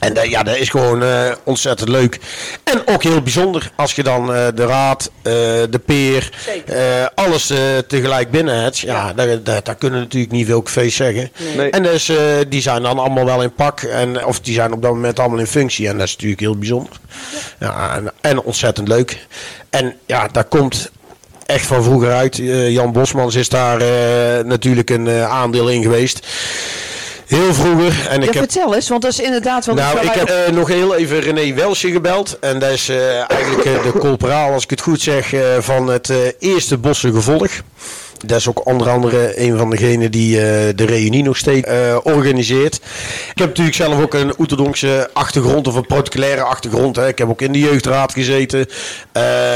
En dat- ja, dat is gewoon eh, ontzettend leuk. En ook heel bijzonder als je dan eh, de raad, eh, de peer, eh, alles eh, tegelijk binnen hebt. Ja, daar, daar, daar kunnen natuurlijk niet veel cafés zeggen. Nee. En dus, eh, die zijn dan allemaal wel in pak. En, of die zijn op dat moment allemaal in functie. En dat is natuurlijk heel bijzonder. Ja, en, en ontzettend leuk. En ja, daar komt echt van vroeger uit. Eh, Jan Bosmans is daar eh, natuurlijk een eh, aandeel in geweest. Heel vroeger. En ja ik heb vertel eens, want dat is inderdaad wel... nou, ik heb eh, nog heel even René Welsje gebeld. En dat is eh, eigenlijk eh, de colperaal, als ik het goed zeg, van het eerste Bosse gevolg. Dat is ook onder andere een van degenen die de reunie nog steeds organiseert. Ik heb natuurlijk zelf ook een Oeterdonkse achtergrond of een protocolaire achtergrond. Hè. Ik heb ook in de jeugdraad gezeten.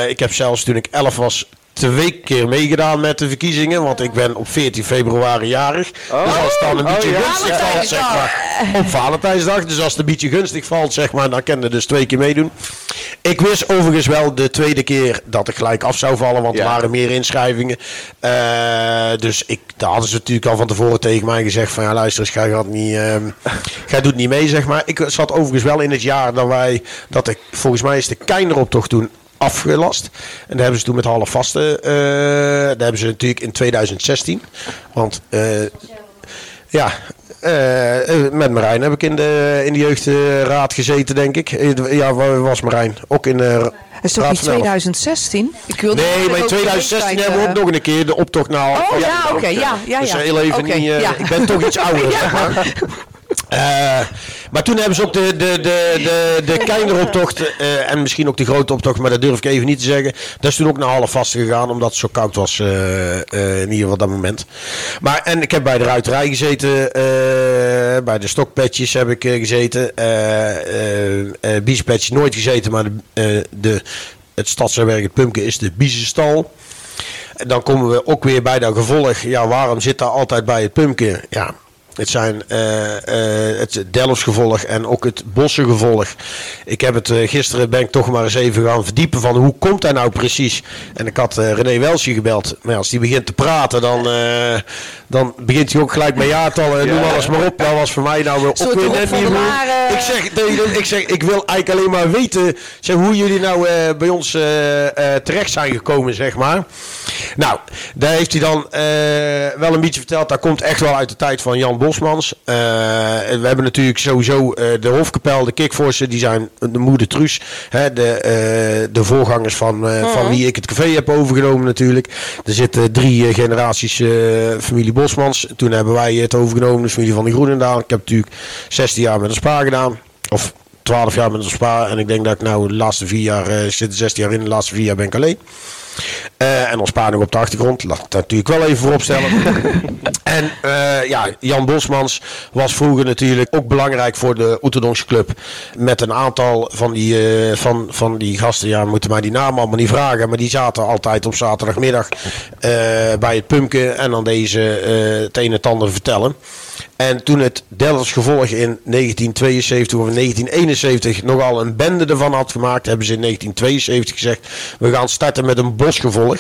Ik heb zelfs toen ik 11 was twee keer meegedaan met de verkiezingen. Want ik ben op 14 februari jarig. Dus als het dan een Oh, beetje ja. gunstig valt, zeg maar. Op Valentijnsdag. Dus als het een beetje gunstig valt, zeg maar, dan kan je dus twee keer meedoen. Ik wist overigens wel de tweede keer dat ik gelijk af zou vallen. Want er waren meer inschrijvingen. Eh, dus ik, daar hadden ze natuurlijk al van tevoren tegen mij gezegd van... Ja, luister eens, jij, gaat niet, jij doet niet mee, zeg maar. Ik zat overigens wel in het jaar dat wij... Dat ik, volgens mij is de Keineroptocht toen afgelast. En daar hebben ze toen met half vaste... eh daar hebben ze natuurlijk in 2016. Want... eh, ja, eh, met Marijn heb ik in de, in de jeugdraad gezeten, denk ik. Ja, waar was Marijn? Ook in de is toch niet van Elf. 2016? Ik wilde Nee, maar in ook 2016 leeftijd, hebben we ook nog een keer de optocht naar Oh ja, oké, ja, ja, Dus ja. heel even niet... ja. Ik ben toch iets [LAUGHS] ouder, zeg maar. Eh, Maar toen hebben ze ook de, de, de, de, de eh, en misschien ook de grote optocht, maar dat durf ik even niet te zeggen. Dat is toen ook naar half vast gegaan, omdat het zo koud was eh, in ieder geval dat moment. Maar, en ik heb bij de ruiterij gezeten, bij de stokpetjes heb ik gezeten. uh, nooit gezeten, maar de, de, het stadswerk, het is de biesenstal. En dan komen we ook weer bij dat gevolg. Ja, waarom zit daar altijd bij het pumpje? Ja, het zijn eh, eh, het Delfsgevolg en ook het Bossengevolg. Ik heb het eh, gisteren ben ik toch maar eens even gaan verdiepen van hoe komt dat nou precies. En ik had eh, René Welsje gebeld. Maar als die begint te praten, dan, eh, dan begint hij ook gelijk met jaartallen. en Ja, Noem alles maar op. Dat was voor mij nou weer net niet Mare. Ik zeg, nee, ik zeg, ik wil eigenlijk alleen maar weten zeg, hoe jullie nou eh, bij ons terecht zijn gekomen, zeg maar. Nou, daar heeft hij dan eh, wel een beetje verteld. Dat komt echt wel uit de tijd van Jan Bosmans. Eh, we hebben natuurlijk sowieso eh, de Hofkapel, de Kikvorsen, die zijn de moeder Truus. Hè, de, eh, de voorgangers van, van wie ik het café heb overgenomen natuurlijk. Er zitten drie generaties familie Bosmans. Toen hebben wij het overgenomen, de familie van de Groenendaal. Ik heb natuurlijk 16 jaar met een spa gedaan. Of 12 jaar met een spa. En ik denk dat ik nou de laatste vier jaar, zit er 16 jaar in, de laatste vier jaar ben ik alleen. Eh, en ons pa nog op de achtergrond. Laat ik dat natuurlijk wel even vooropstellen. [LAUGHS] en eh, ja, Jan Bosmans was vroeger natuurlijk ook belangrijk voor de Oeterdonkse Club. Met een aantal van die, eh, van, van die gasten. Ja, moeten mij die naam allemaal niet vragen. Maar die zaten altijd op zaterdagmiddag bij het pumpje. En dan deze het een en het ander vertellen. En toen het Delfts gevolg in 1972 of in 1971 nogal een bende ervan had gemaakt, hebben ze in 1972 gezegd: we gaan starten met een bosgevolg.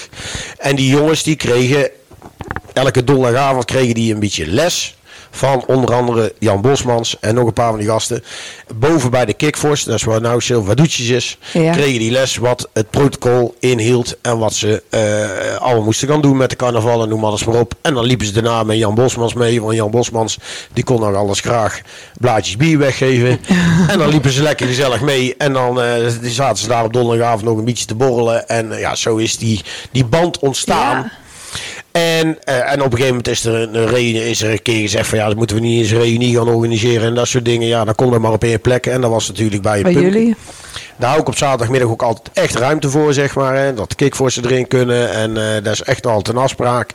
En die jongens die kregen elke donderdagavond kregen die een beetje les. Van onder andere Jan Bosmans en nog een paar van die gasten. Boven bij de Kickforce, dat is waar nou Silva Doetjes is. Ja. Kregen die les wat het protocol inhield. En wat ze eh, allemaal moesten gaan doen met de carnaval en noem alles maar op. En dan liepen ze daarna met Jan Bosmans mee. Want Jan Bosmans die kon nog alles graag blaadjes bier weggeven. [LAUGHS] en dan liepen ze lekker gezellig mee. En dan die zaten ze daar op donderdagavond nog een beetje te borrelen. En eh, ja, zo is die, die band ontstaan. Ja. En, eh, en op een gegeven moment is er een, reunie, is er een keer gezegd van ja, dan moeten we niet eens een reunie gaan organiseren en dat soort dingen. Ja, dan kon er maar op één plek. En dat was natuurlijk bij, Bij jullie? Daar hou ik op zaterdagmiddag ook altijd echt ruimte voor, zeg maar. Hè. Dat de kickforsen erin kunnen. En eh, dat is echt altijd een afspraak.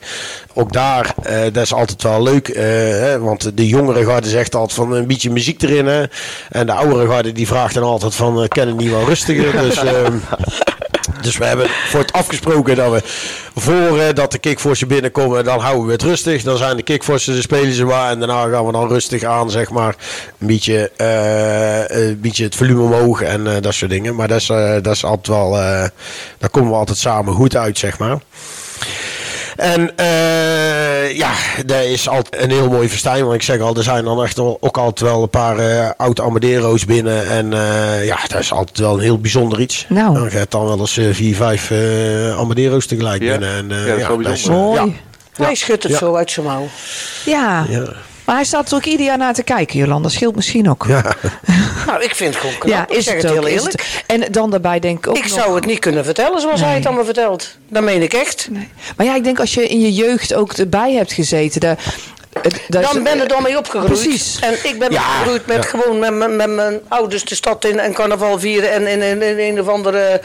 Ook daar, eh, dat is altijd wel leuk. hè, want de jongere garde zegt altijd van een beetje muziek erin. Hè. En de oudere garde die vraagt dan altijd van, ken het niet wel rustiger? [LAUGHS] Dus... dus we hebben voor het afgesproken dat we voordat de kickforsen binnenkomen, dan houden we het rustig. Dan zijn de kickforsen, de spelen ze waar. En daarna gaan we dan rustig aan, zeg maar. Een beetje, eh, een beetje het volume omhoog en eh, dat soort dingen. Maar dat is, eh, dat is altijd wel, eh, daar komen we altijd samen goed uit, zeg maar. En eh, ja, dat is altijd een heel mooi festijn. Want ik zeg al, er zijn dan echt ook altijd wel een paar eh oude Amadero's binnen. En eh, ja, dat is altijd wel een heel bijzonder iets. Nou. Dan gaat dan wel eens eh, vier, vijf eh Amadero's tegelijk Ja. binnen. En, eh, Ja, dat is wel bijzonder. Mooi. ja. Hij schudt het Ja. zo uit zijn mouw. Ja. Maar hij staat er ook ieder jaar naar te kijken, Jolanda. Dat scheelt misschien ook. Ja. [LAUGHS] Nou, ik vind het gewoon knap. Ja, ik is zeg het het, ook. heel is eerlijk. het- En dan daarbij denk ik ook Ik nog- zou het niet kunnen vertellen zoals hij het allemaal vertelt. Dat meen ik echt. Nee. Maar ja, ik denk als je in je jeugd ook erbij hebt gezeten... De, is- Dan ben ik ermee opgegroeid. Precies. En ik ben Ja, opgegroeid met ja. gewoon met, mijn- met mijn ouders de stad in en carnaval vieren en in, in, in een of andere.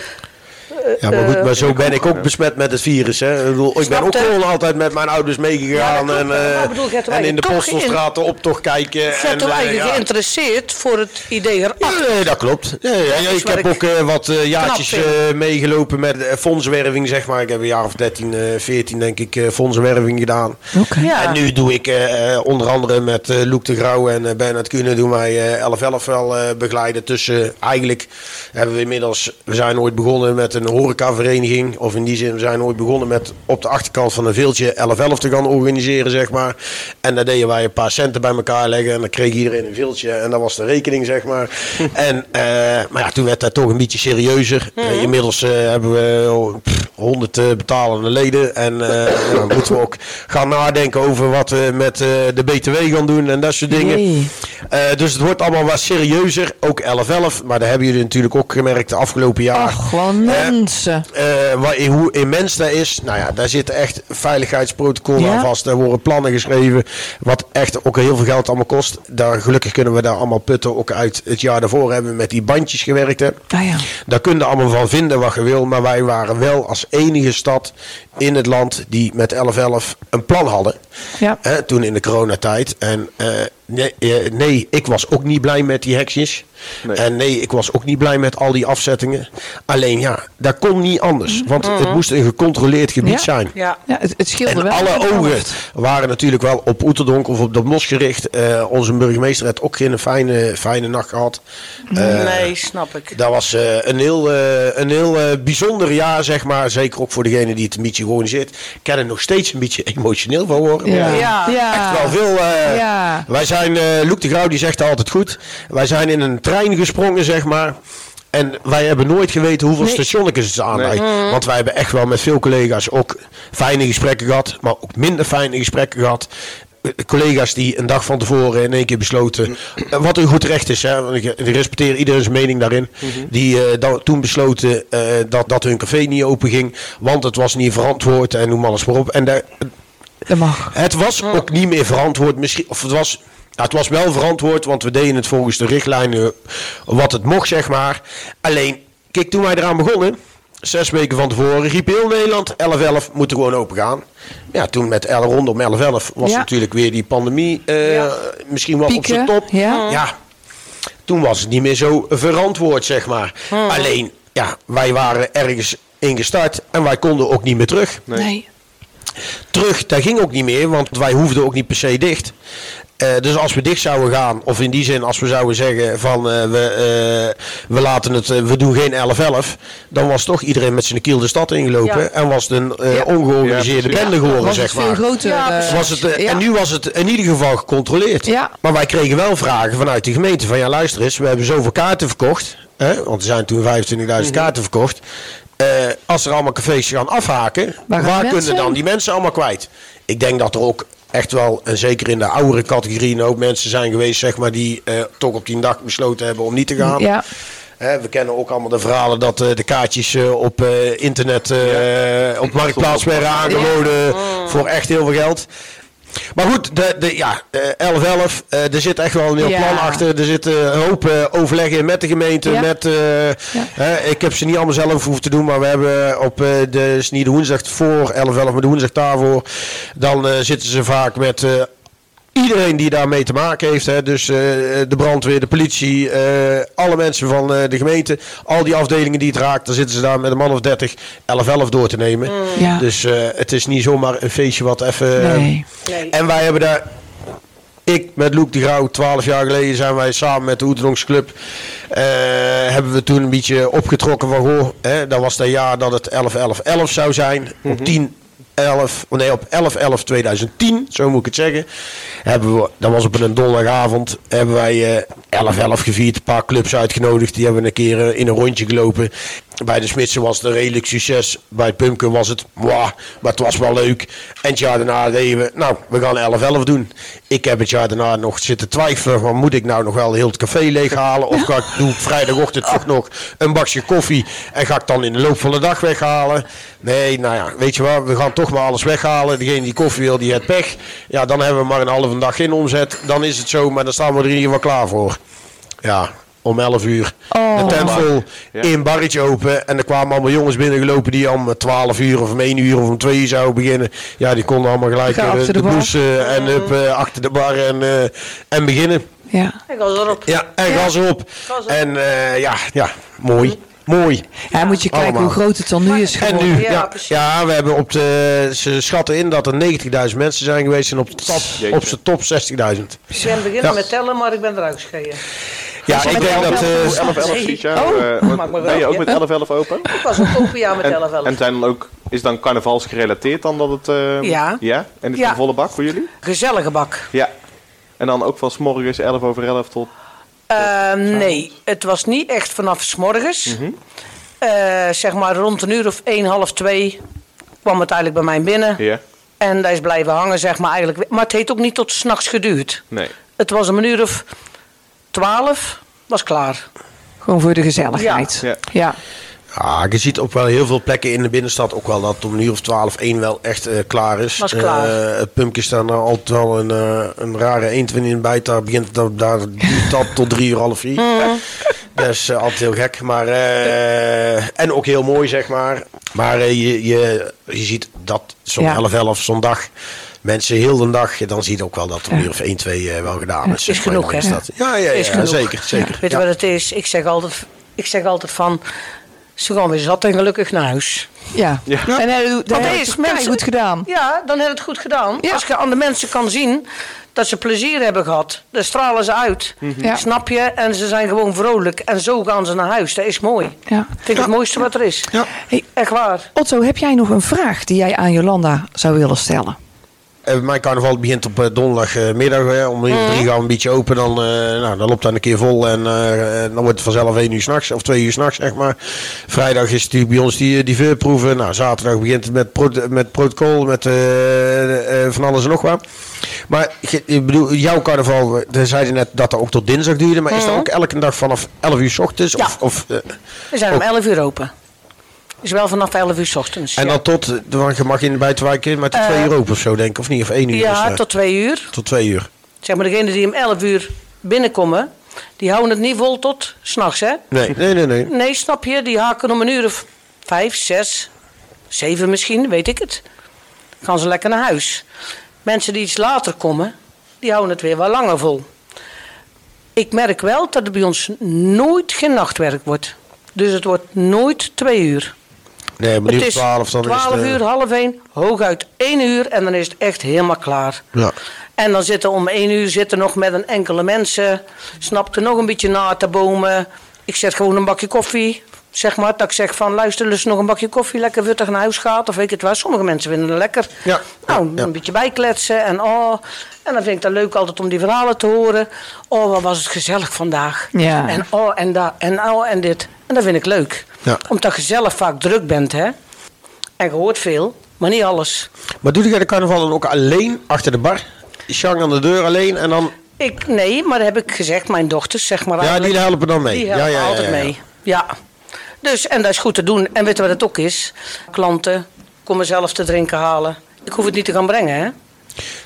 Ja, maar goed, maar zo ben ik ook besmet met het virus. Hè. Ik, bedoel, ik ben ook gewoon altijd met mijn ouders meegegaan. Ja, en, eh, bedoel, en in de Postelstraat de optocht kijken. Je en, hebt toch eh, eigenlijk ja. geïnteresseerd voor het idee Ja, erachter. nee, dat klopt. Ja, ja, ik heb ook eh, wat eh, jaartjes eh, meegelopen met eh, fondswerving, zeg maar. Ik heb een jaar of 13, eh 14 denk ik eh fondswerving gedaan. En nu doe ik eh, eh, onder andere met eh Loek de Grauw en uh, Bernard Kunnen doen wij eh 11-11 wel eh, begeleiden. Tussen eigenlijk hebben we inmiddels, we zijn ooit begonnen met een horecavereniging. Of in die zin, we zijn ooit begonnen met op de achterkant van een veeltje 11-11 te gaan organiseren, zeg maar. En daar deden wij een paar centen bij elkaar leggen. En dan kreeg iedereen een veeltje. En dat was de rekening, zeg maar. [LAUGHS] en, eh, maar ja, toen werd dat toch een beetje serieuzer. Eh, inmiddels eh, hebben we oh, pff, 100 eh, betalende leden. En [LAUGHS] dan moeten we ook gaan nadenken over wat we met de BTW gaan doen en dat soort dingen. Dus het wordt allemaal wat serieuzer. Ook 11-11. Maar daar hebben jullie natuurlijk ook gemerkt de afgelopen jaar. Ach, gewoon mensen. Eh, waar, hoe immens dat is. Nou ja, daar zitten echt veiligheidsprotocollen Ja. aan vast. Er worden plannen geschreven. Wat echt ook heel veel geld allemaal kost. Daar, gelukkig kunnen we daar allemaal putten. Ook uit het jaar daarvoor hebben we met die bandjes gewerkt. Hè. Ah ja. Daar kun je allemaal van vinden wat je wil. Maar wij waren wel als enige stad in het land die met 11-11 een plan hadden. Ja. Hè, toen in de coronatijd. En eh, nee, eh, nee, ik was ook niet blij met die hekjes. Nee. En nee, ik was ook niet blij met al die afzettingen. Alleen ja, dat kon niet anders. Want het moest een gecontroleerd gebied Ja. zijn. Ja. Ja, het, het scheelde En wel. alle ogen waren natuurlijk wel op Oeterdonk of op de Mos gericht. Eh, onze burgemeester had ook geen fijne, fijne nacht gehad. Eh, nee, snap ik. dat was eh, een heel, eh, een heel bijzonder jaar, zeg maar. Zeker ook voor degene die het een beetje georganiseerd. Ik kan er nog steeds een beetje [LAUGHS] emotioneel van worden. Ja. Ja. Ja. Echt wel veel. eh, Ja. Wij zijn, eh Loek de Grauw die zegt altijd goed. Wij zijn in een trein gesprongen, zeg maar. En wij hebben nooit geweten hoeveel Nee. stationnetjes het aanrijdt. Want wij hebben echt wel met veel collega's ook fijne gesprekken gehad. Maar ook minder fijne gesprekken gehad. Eh, Collega's die een dag van tevoren in één keer besloten. eh, Wat een goed recht is. Hè, want ik, ik respecteer iedereen's mening daarin. Die eh, dan, toen besloten eh, dat, dat hun café niet open ging. Want het was niet verantwoord en noem alles maar op. En daar, Dat mag. het was ook niet meer verantwoord. Misschien, of het was, het was wel verantwoord, want we deden het volgens de richtlijnen wat het mocht, zeg maar. Alleen, kijk, toen wij eraan begonnen, zes weken van tevoren, riep heel Nederland: 11-11 moet er gewoon open gaan. Ja, toen met rondom 11-11 was Ja. natuurlijk weer die pandemie Ja. misschien wel op zijn top. ja. ja, toen was het niet meer zo verantwoord, zeg maar. Alleen, ja, wij waren ergens ingestart en wij konden ook niet meer terug Nee. Nee. terug, dat ging ook niet meer, want wij hoefden ook niet per se dicht. Eh, dus als we dicht zouden gaan, of in die zin als we zouden zeggen van eh, we, eh, we laten het, we doen geen 11-11, dan was toch iedereen met zijn kiel de stad ingelopen Ja. en was het een eh, Ja. ongeorganiseerde Ja, bende geworden, Was zeg het veel maar. groter. Was het, ja. En nu was het in ieder geval gecontroleerd. Ja. Maar wij kregen wel vragen vanuit de gemeente van ja luister eens, we hebben zoveel kaarten verkocht. Hè, want er zijn toen 25.000 kaarten verkocht. Eh, als er allemaal cafés gaan afhaken, Waar kunnen mensen dan die mensen allemaal kwijt? Ik denk dat er ook echt wel, en zeker in de oudere categorieën ook mensen zijn geweest, zeg maar, die eh, toch op die dag besloten hebben om niet te gaan. Ja. Hè, we kennen ook allemaal de verhalen dat eh, de kaartjes eh, op eh, internet, eh, op Marktplaats werden aangeboden voor echt heel veel geld. Maar goed, de, de, ja, eh, 11-11, eh, er zit echt wel een heel Ja. plan achter. Er zit eh, een hoop eh, overleggen met de gemeente. Ja. Met, eh, ik heb ze niet allemaal zelf hoeven te doen, maar we hebben op eh, de, is niet de woensdag voor 11-11, maar de woensdag daarvoor. Dan eh, zitten ze vaak met eh, iedereen die daarmee te maken heeft. Hè, dus eh, de brandweer, de politie, eh, alle mensen van eh, de gemeente. Al die afdelingen die het raakt, dan zitten ze daar met een man of 30 11-11 door te nemen. Ja. Dus eh, het is niet zomaar een feestje wat even... Nee. Nee. En wij hebben daar... Ik met Loek de Grauw, 12 jaar geleden zijn wij samen met de Oeterdonkse Club. eh, hebben we toen een beetje opgetrokken van goh, hè, dat was dat jaar dat het 11-11-11 zou zijn. Op 10 11, nee, op 11-11-2010, zo moet ik het zeggen. Hebben we, dat was op een donderdagavond. Hebben wij eh 11-11 gevierd. Een paar clubs uitgenodigd. Die hebben een keer eh, in een rondje gelopen. Bij de Smitsen was het een redelijk succes. Bij Pumpkin was het, maar het was wel leuk. En het jaar daarna deden we, nou, we gaan 11-11 doen. Ik heb het jaar daarna nog zitten twijfelen. Moet ik nou nog wel heel het café leeghalen? Of ga ik, doe vrijdagochtend toch nog een bakje koffie? En ga ik dan in de loop van de dag weghalen? Nee, nou ja, weet je wat, we gaan toch maar alles weghalen. Degene die koffie wil, die heeft pech. Ja, dan hebben we maar een halve dag geen omzet. Dan is het zo, maar dan staan we er in ieder geval klaar voor. Ja, om 11 uur. Oh. De tent vol, Ja. één barretje open. En er kwamen allemaal jongens binnengelopen die om 12 uur of om 1 uur of om 2 uur zouden beginnen. Ja, die konden allemaal gelijk eh, de, eh, en up, eh, achter de bar en, eh, en beginnen. Ja. Ik was erop. Ja, en gas erop. Gas erop. En eh, ja, ja, mooi. Mooi. Ja, moet je kijken Allemaal. hoe groot het dan nu is En geworden. nu, Ja, ja, ja, we hebben op de, ze schatten in dat er 90.000 mensen zijn geweest en op de top, Jeetje. op de top 60.000. Ik ben beginnen Ja. met tellen, maar ik ben eruit geschreven. Ja, ik denk dat... eh, 11-11 dit jaar. Oh, eh, wel, ben je ook ja. met 11-11 open? Ik was ook open jaar met En, 11 11. en zijn dan ook, is dan carnavals gerelateerd dan dat het... eh, Ja. Ja? En is het Ja. een volle bak voor jullie? Gezellige bak. Ja. En dan ook van 's morgens 11 over 11 tot... Ehm, nee, het was niet echt vanaf s morgens. Mhm. Eh, zeg maar rond een uur of 1, half 2 kwam het eigenlijk bij mij binnen. Ja. En daar is blijven hangen, zeg maar eigenlijk. Maar het heeft ook niet tot s'nachts geduurd. Nee. het was een uur of twaalf, was klaar. Gewoon voor de gezelligheid. Ja. ja. Ja, je ziet ook wel heel veel plekken in de binnenstad ook wel dat om een uur of 12, 1 wel echt eh, klaar is. Was klaar. Eh, het pumpje staat er altijd wel een, eh, een rare eendwin in bij. Daar begint dat, daar dat tot drie uur, half vier. Mm. Dat is altijd heel gek. Maar, en ook heel mooi, zeg maar. Maar je, je, je ziet dat zo'n Ja. 11, 11 zondag mensen heel de dag, dan zie je ook wel dat er uur of 1, 2 eh, wel gedaan is. Is genoeg, hè? Ja, ja, ja, Is genoeg. zeker. zeker. Weet je Ja. wat het is? Ik zeg altijd, ik zeg altijd van, ze gaan weer zat en gelukkig naar huis. Ja. Ja. En hij doet Want hij heeft is het mensen- goed gedaan. Ja, dan heb je het goed gedaan. Ja. Als je aan de mensen kan zien dat ze plezier hebben gehad, dan stralen ze uit. Ja. Snap je? En ze zijn gewoon vrolijk. En zo gaan ze naar huis. Dat is mooi. Ja. Vind ik het mooiste wat er is. Ja. Hey, Echt waar. Otto, heb jij nog een vraag die jij aan Jolanda zou willen stellen? Eh, mijn carnaval begint op eh, donderdagmiddag. hè. Om drie gaan we een beetje open. Dan, eh, nou, dan loopt dat een keer vol. En eh, dan wordt het vanzelf één uur s'nachts. Of twee uur s'nachts, zeg maar. Vrijdag is natuurlijk bij ons die, die veurproeven. Nou, zaterdag begint het met, pro- met protocol. Met eh, eh, van alles en nog wat. Maar ik bedoel, jouw carnaval, we zeiden net dat dat ook tot dinsdag duurde. Maar is dat ook elke dag vanaf 11 uur s ochtends? Ja. Of, of, eh, We zijn om 11 uur open. Is wel vanaf 11 uur s ochtends. en ja. dan tot, eh, want je mag in de buitenwijk met de Eh, twee uur open of zo, denk ik. Of niet? Of één uur? Ja, eh, tot 2 uur. tot twee uur. Zeg maar, degene die om 11 uur binnenkomen, die houden het niet vol tot s'nachts, hè? Nee, nee, nee. nee. Nee, snap je? Die haken om een uur of vijf, zes, zeven misschien, weet ik het. Gaan ze lekker naar huis. Mensen die iets later komen, die houden het weer wat langer vol. Ik merk wel dat er bij ons nooit geen nachtwerk wordt. Dus het wordt nooit twee uur. Nee, maar Het nu is 12, dan is 12 het, eh, uur, half één, hooguit één uur en dan is het echt helemaal klaar. Ja. En dan zitten om één uur zitten nog met een enkele mensen. Snapte nog een beetje na te bomen. Ik zet gewoon een bakje koffie. Zeg maar, dat ik zeg van luister, lust nog een bakje koffie, lekker wuttig naar huis gaat. Of weet ik het wel. Sommige mensen vinden het lekker. Ja, Nou, ja. een beetje bijkletsen en oh. En dan vind ik dat leuk altijd om die verhalen te horen. Oh, wat was het gezellig vandaag. Ja. En oh, en dat, en oh, en dit. En dat vind ik leuk. Ja. Omdat je zelf vaak druk bent, hè. En je hoort veel, maar niet alles. Maar doe jij de carnaval dan ook alleen achter de bar? Chang aan de deur alleen en dan... Ik, nee, maar dat heb ik gezegd, mijn dochters, zeg maar Ja, die helpen dan mee. Die ja, helpen ja, ja, altijd ja, ja. mee. Ja. Dus, en dat is goed te doen. En weet je wat het ook is? Klanten komen zelf te drinken halen. Ik hoef het niet te gaan brengen, hè?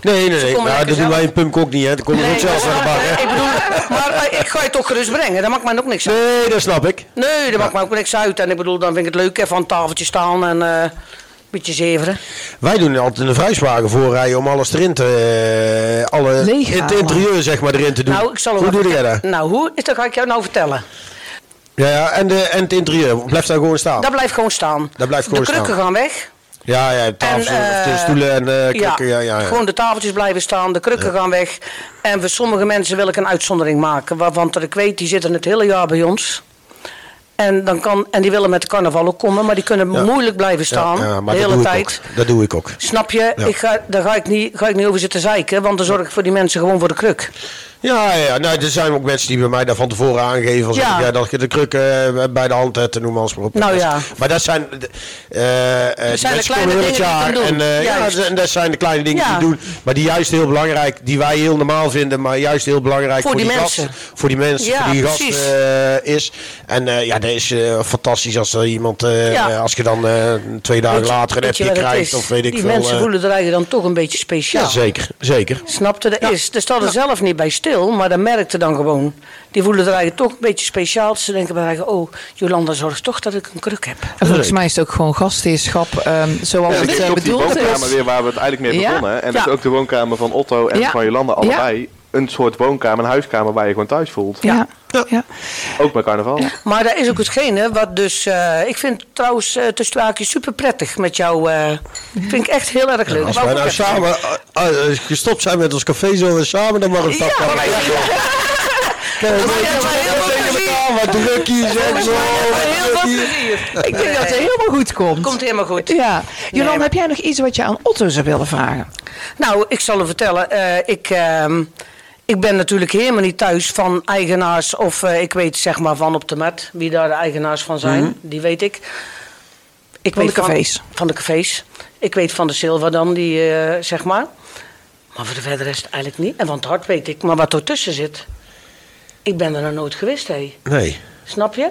Nee, nee, Ze nee. Nou, dat doen wij in Pump ook niet, hè. Dan komen we ook zelf naar de bar, hè. Ik bedoel, maar ik ga je toch gerust brengen. Dat maakt mij ook niks uit. Nee, dat snap ik. Nee, dat maakt mij ook niks uit. En ik bedoel, dan vind ik het leuk even aan het tafeltje staan en eh, een beetje zeveren. Wij doen altijd een vrijswagen voorrijden om alles erin te... eh, alle, Leeg het interieur, zeg maar, erin te doen. Nou, ik zal Hoe doe jij dat? Nou, hoe? Is dat ga ik jou nou vertellen. Ja, ja en, de, en het interieur, blijft daar gewoon staan? Dat blijft gewoon staan. Dat blijft gewoon de krukken staan. gaan weg. Ja, ja, tafels, En, de eh, stoelen en krukken, ja, ja, ja. Gewoon de tafeltjes blijven staan, de krukken gaan weg. En voor sommige mensen wil ik een uitzondering maken. Waarvan dat ik weet, die zitten het hele jaar bij ons. En, dan kan, en die willen met de carnaval ook komen, maar die kunnen Ja. moeilijk blijven staan. Ja, ja, maar de dat hele ik tijd. ook. Dat doe ik ook. Snap je? Ik ga, daar ga ik, niet, ga ik niet over zitten zeiken, want dan zorg ik voor die mensen gewoon voor de kruk. Ja, ja. Nou, er zijn ook mensen die bij mij daar van tevoren aangeven. Als Ja. ik, ja, dat je de krukken eh, bij de hand hebt noem maar eens maar op. Nou Dat ja. Maar dat zijn... eh, eh, die zijn de kleine dingen die jaar doen. En, eh, ja, dat zijn de kleine dingen Ja. die je doet. Maar die juist heel belangrijk, die wij heel normaal vinden, maar juist heel belangrijk Voor voor, die die, mensen. gasten. Voor die mensen, Ja, voor die precies. eh, is. En eh, ja, dat is eh, fantastisch als er iemand, eh, eh, als je dan eh, twee dagen Weet later een appje krijgt of weet ik Die veel. mensen eh, voelen er eigenlijk dan toch een beetje speciaal. ja, zeker, zeker. Snapte, dat is. Daar staat er zelf niet bij stil, maar dat merkte dan gewoon. Die voelen er eigenlijk toch een beetje speciaal. Ze denken bij eigen, oh, Jolanda zorgt toch dat ik een kruk heb. En volgens mij is het ook gewoon gastheerschap ehm, zoals Ja, het ik eh, bedoeld woonkamer is. weer waar we het eigenlijk mee Ja. begonnen. En dat Ja. is ook de woonkamer van Otto en Ja. van Jolanda allebei. Een soort woonkamer, een huiskamer waar je gewoon thuis voelt. Ja. Ja. Ook bij carnaval. Maar dat is ook hetgene wat dus... eh, ik vind trouwens uh, tussen haakjes super prettig met jou. eh vind ik echt heel erg leuk. Als wij nou samen eh, eh, gestopt zijn met ons café, zullen we samen dan maar een stap Ja, Kijk, maar- wat maar- tegen elkaar, wat druk hier, zeg Volgens zo. Ik denk dat het helemaal goed komt. Komt helemaal goed. Ja. Jolanda, heb jij nog iets wat je aan Otto zou willen vragen? Nou, ik zal u vertellen. eh, ik, ehm, ik ben natuurlijk helemaal niet thuis van eigenaars. Of eh, ik weet zeg maar van op de mat wie daar de eigenaars van zijn. Die weet ik. ik Van de cafés. Van, van de cafés. Ik weet van de Silva dan, die eh, zeg maar. Maar voor de verder rest eigenlijk niet. En van het hart weet ik. Maar wat ertussen zit, ik ben er nog nooit geweest, hé. Nee. Snap je?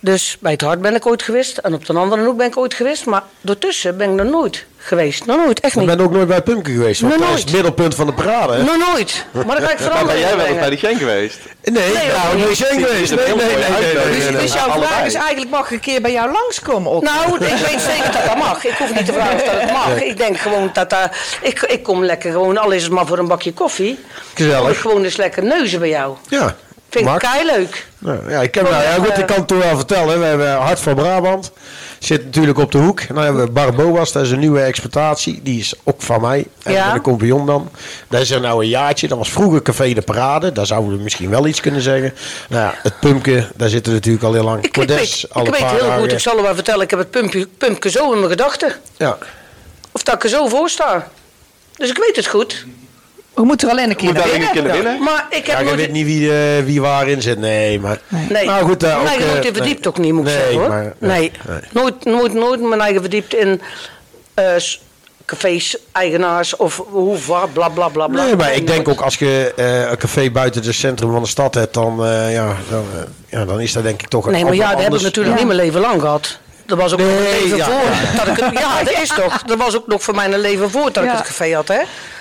Dus bij het hart ben ik ooit geweest. En op de andere hoek ben ik ooit geweest. Maar daartussen ben ik nog nooit geweest. Nog nooit, echt Ik niet. ben ook nooit bij Pumpkin geweest. Want dat is nooit. het middelpunt van de parade. hè? Nog nooit. Maar dan ga ik [LAUGHS] Maar ben jij wel bij de Schenk geweest? Nee, Nee, nou, nooit zijn geweest. Nee, nee, nee, mooie nee, nee, uitnodiging. nee, nee. Dus jouw allebei. vraag is eigenlijk, mag ik een keer bij jou langskomen? Ook? Nou, ik weet zeker dat dat mag. Ik hoef niet te vragen of dat het mag. Ik denk gewoon dat daar... Ik, ik kom lekker gewoon, al is het maar voor een bakje koffie. Gezellig. Ik gewoon eens lekker neuzen bij jou. Ja, Vind ik kei leuk. Nou, ja, ik, nou, ja, goed, ik kan het toch wel vertellen. We hebben Hart van Brabant. Zit natuurlijk op de hoek. En dan hebben we Barboas, dat is een nieuwe exploitatie. Die is ook van mij. En Ja. een compagnon dan. Dat is er nou een jaartje. Dat was vroeger Café de Parade. Daar zouden we misschien wel iets kunnen zeggen. Nou ja, het pumpje, daar zitten we natuurlijk al heel lang. Ik, ik weet, ik weet heel goed, ik zal er wel vertellen, ik heb het pumpje, pumpje zo in mijn gedachten. Ja. Of dat ik er zo voor sta. Dus ik weet het goed. We moeten er alleen een keer Moet binnen? Maar ik Ja, heb je nooit... weet niet wie, eh, wie waarin zit. Nee, maar... Nee, Nou goed, eh, mijn ook, eigen eh, nooit in verdiept ook niet, moet ik nee, zeggen hoor. maar- nee, nee, nee. Nooit, nooit, nooit mijn eigen verdiept in eh, s- cafés, eigenaars of hoe, wat, bla bla bla bla. Nee, maar ik denk Nooit. ook als je eh, een café buiten het centrum van de stad hebt, dan, eh, ja, dan, eh, ja, dan is dat denk ik toch een Nee, maar ja, dat heb ik natuurlijk Ja. niet mijn leven lang gehad. Dat was ook nog Nee, mijn leven ja. voor. Dat ik het, [LAUGHS] ja, dat is toch. Dat was ook nog voor mijn leven voor dat ik Ja. het café had, hè?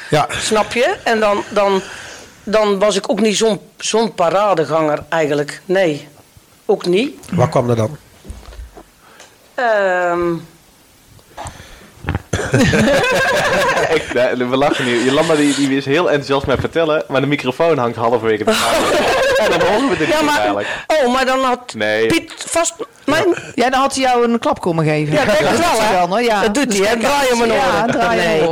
Ja, Snap je? En dan, dan, dan was ik ook niet zo'n zo'n paradeganger eigenlijk. Nee, ook niet. waar kwam dat dan? Ehm, [LAUGHS] Echt, we lachen nu. Jolanda die, die is heel enthousiast met vertellen, maar de microfoon hangt halverwege de. [LAUGHS] En dan horen we dit ja, niet maar, eigenlijk. oh, maar dan had Nee. Piet vast... Mijn, Ja, dan had hij jou een klap komen geven. Ja, denk [LAUGHS] ik dat wel, doet hij hè? wel, ja. Dat doet Dus hij, hè? Draai hem Ja, draai Nee.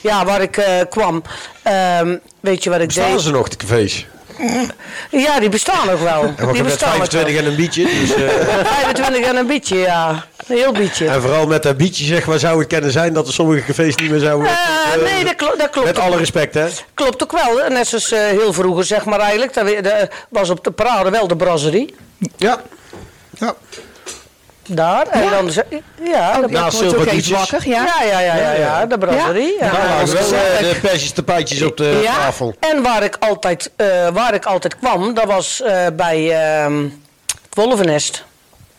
Ja, waar ik eh, kwam. Ehm, weet je wat ik Staan deed? ze nog, de cafés? [LAUGHS] Ja, die bestaan nog wel. En die bestaan nog 25 wel. en een bietje. Dus, eh, [LAUGHS] 25 en een beetje, ja. Een heel beetje. en vooral met dat bietje, zeg maar, zou het kunnen zijn dat er sommige cafés niet meer zouden... Eh, eh, nee, dat, klo- dat klopt. Met alle respect, hè? Klopt ook wel. Net zoals eh, heel vroeger, zeg maar eigenlijk. Dat was op de parade wel de brasserie. Ja. Ja. Daar. En dan... ze- Ja, de, Dat wordt ook even wakker, ja. ja, ja, ja, ja, ja, de brasserie. Ja. Daar was wel eh, de persjes tapijtjes op de Ja, tafel. En waar ik altijd, eh, waar ik altijd kwam, dat was eh, bij ehm het Wolvennest.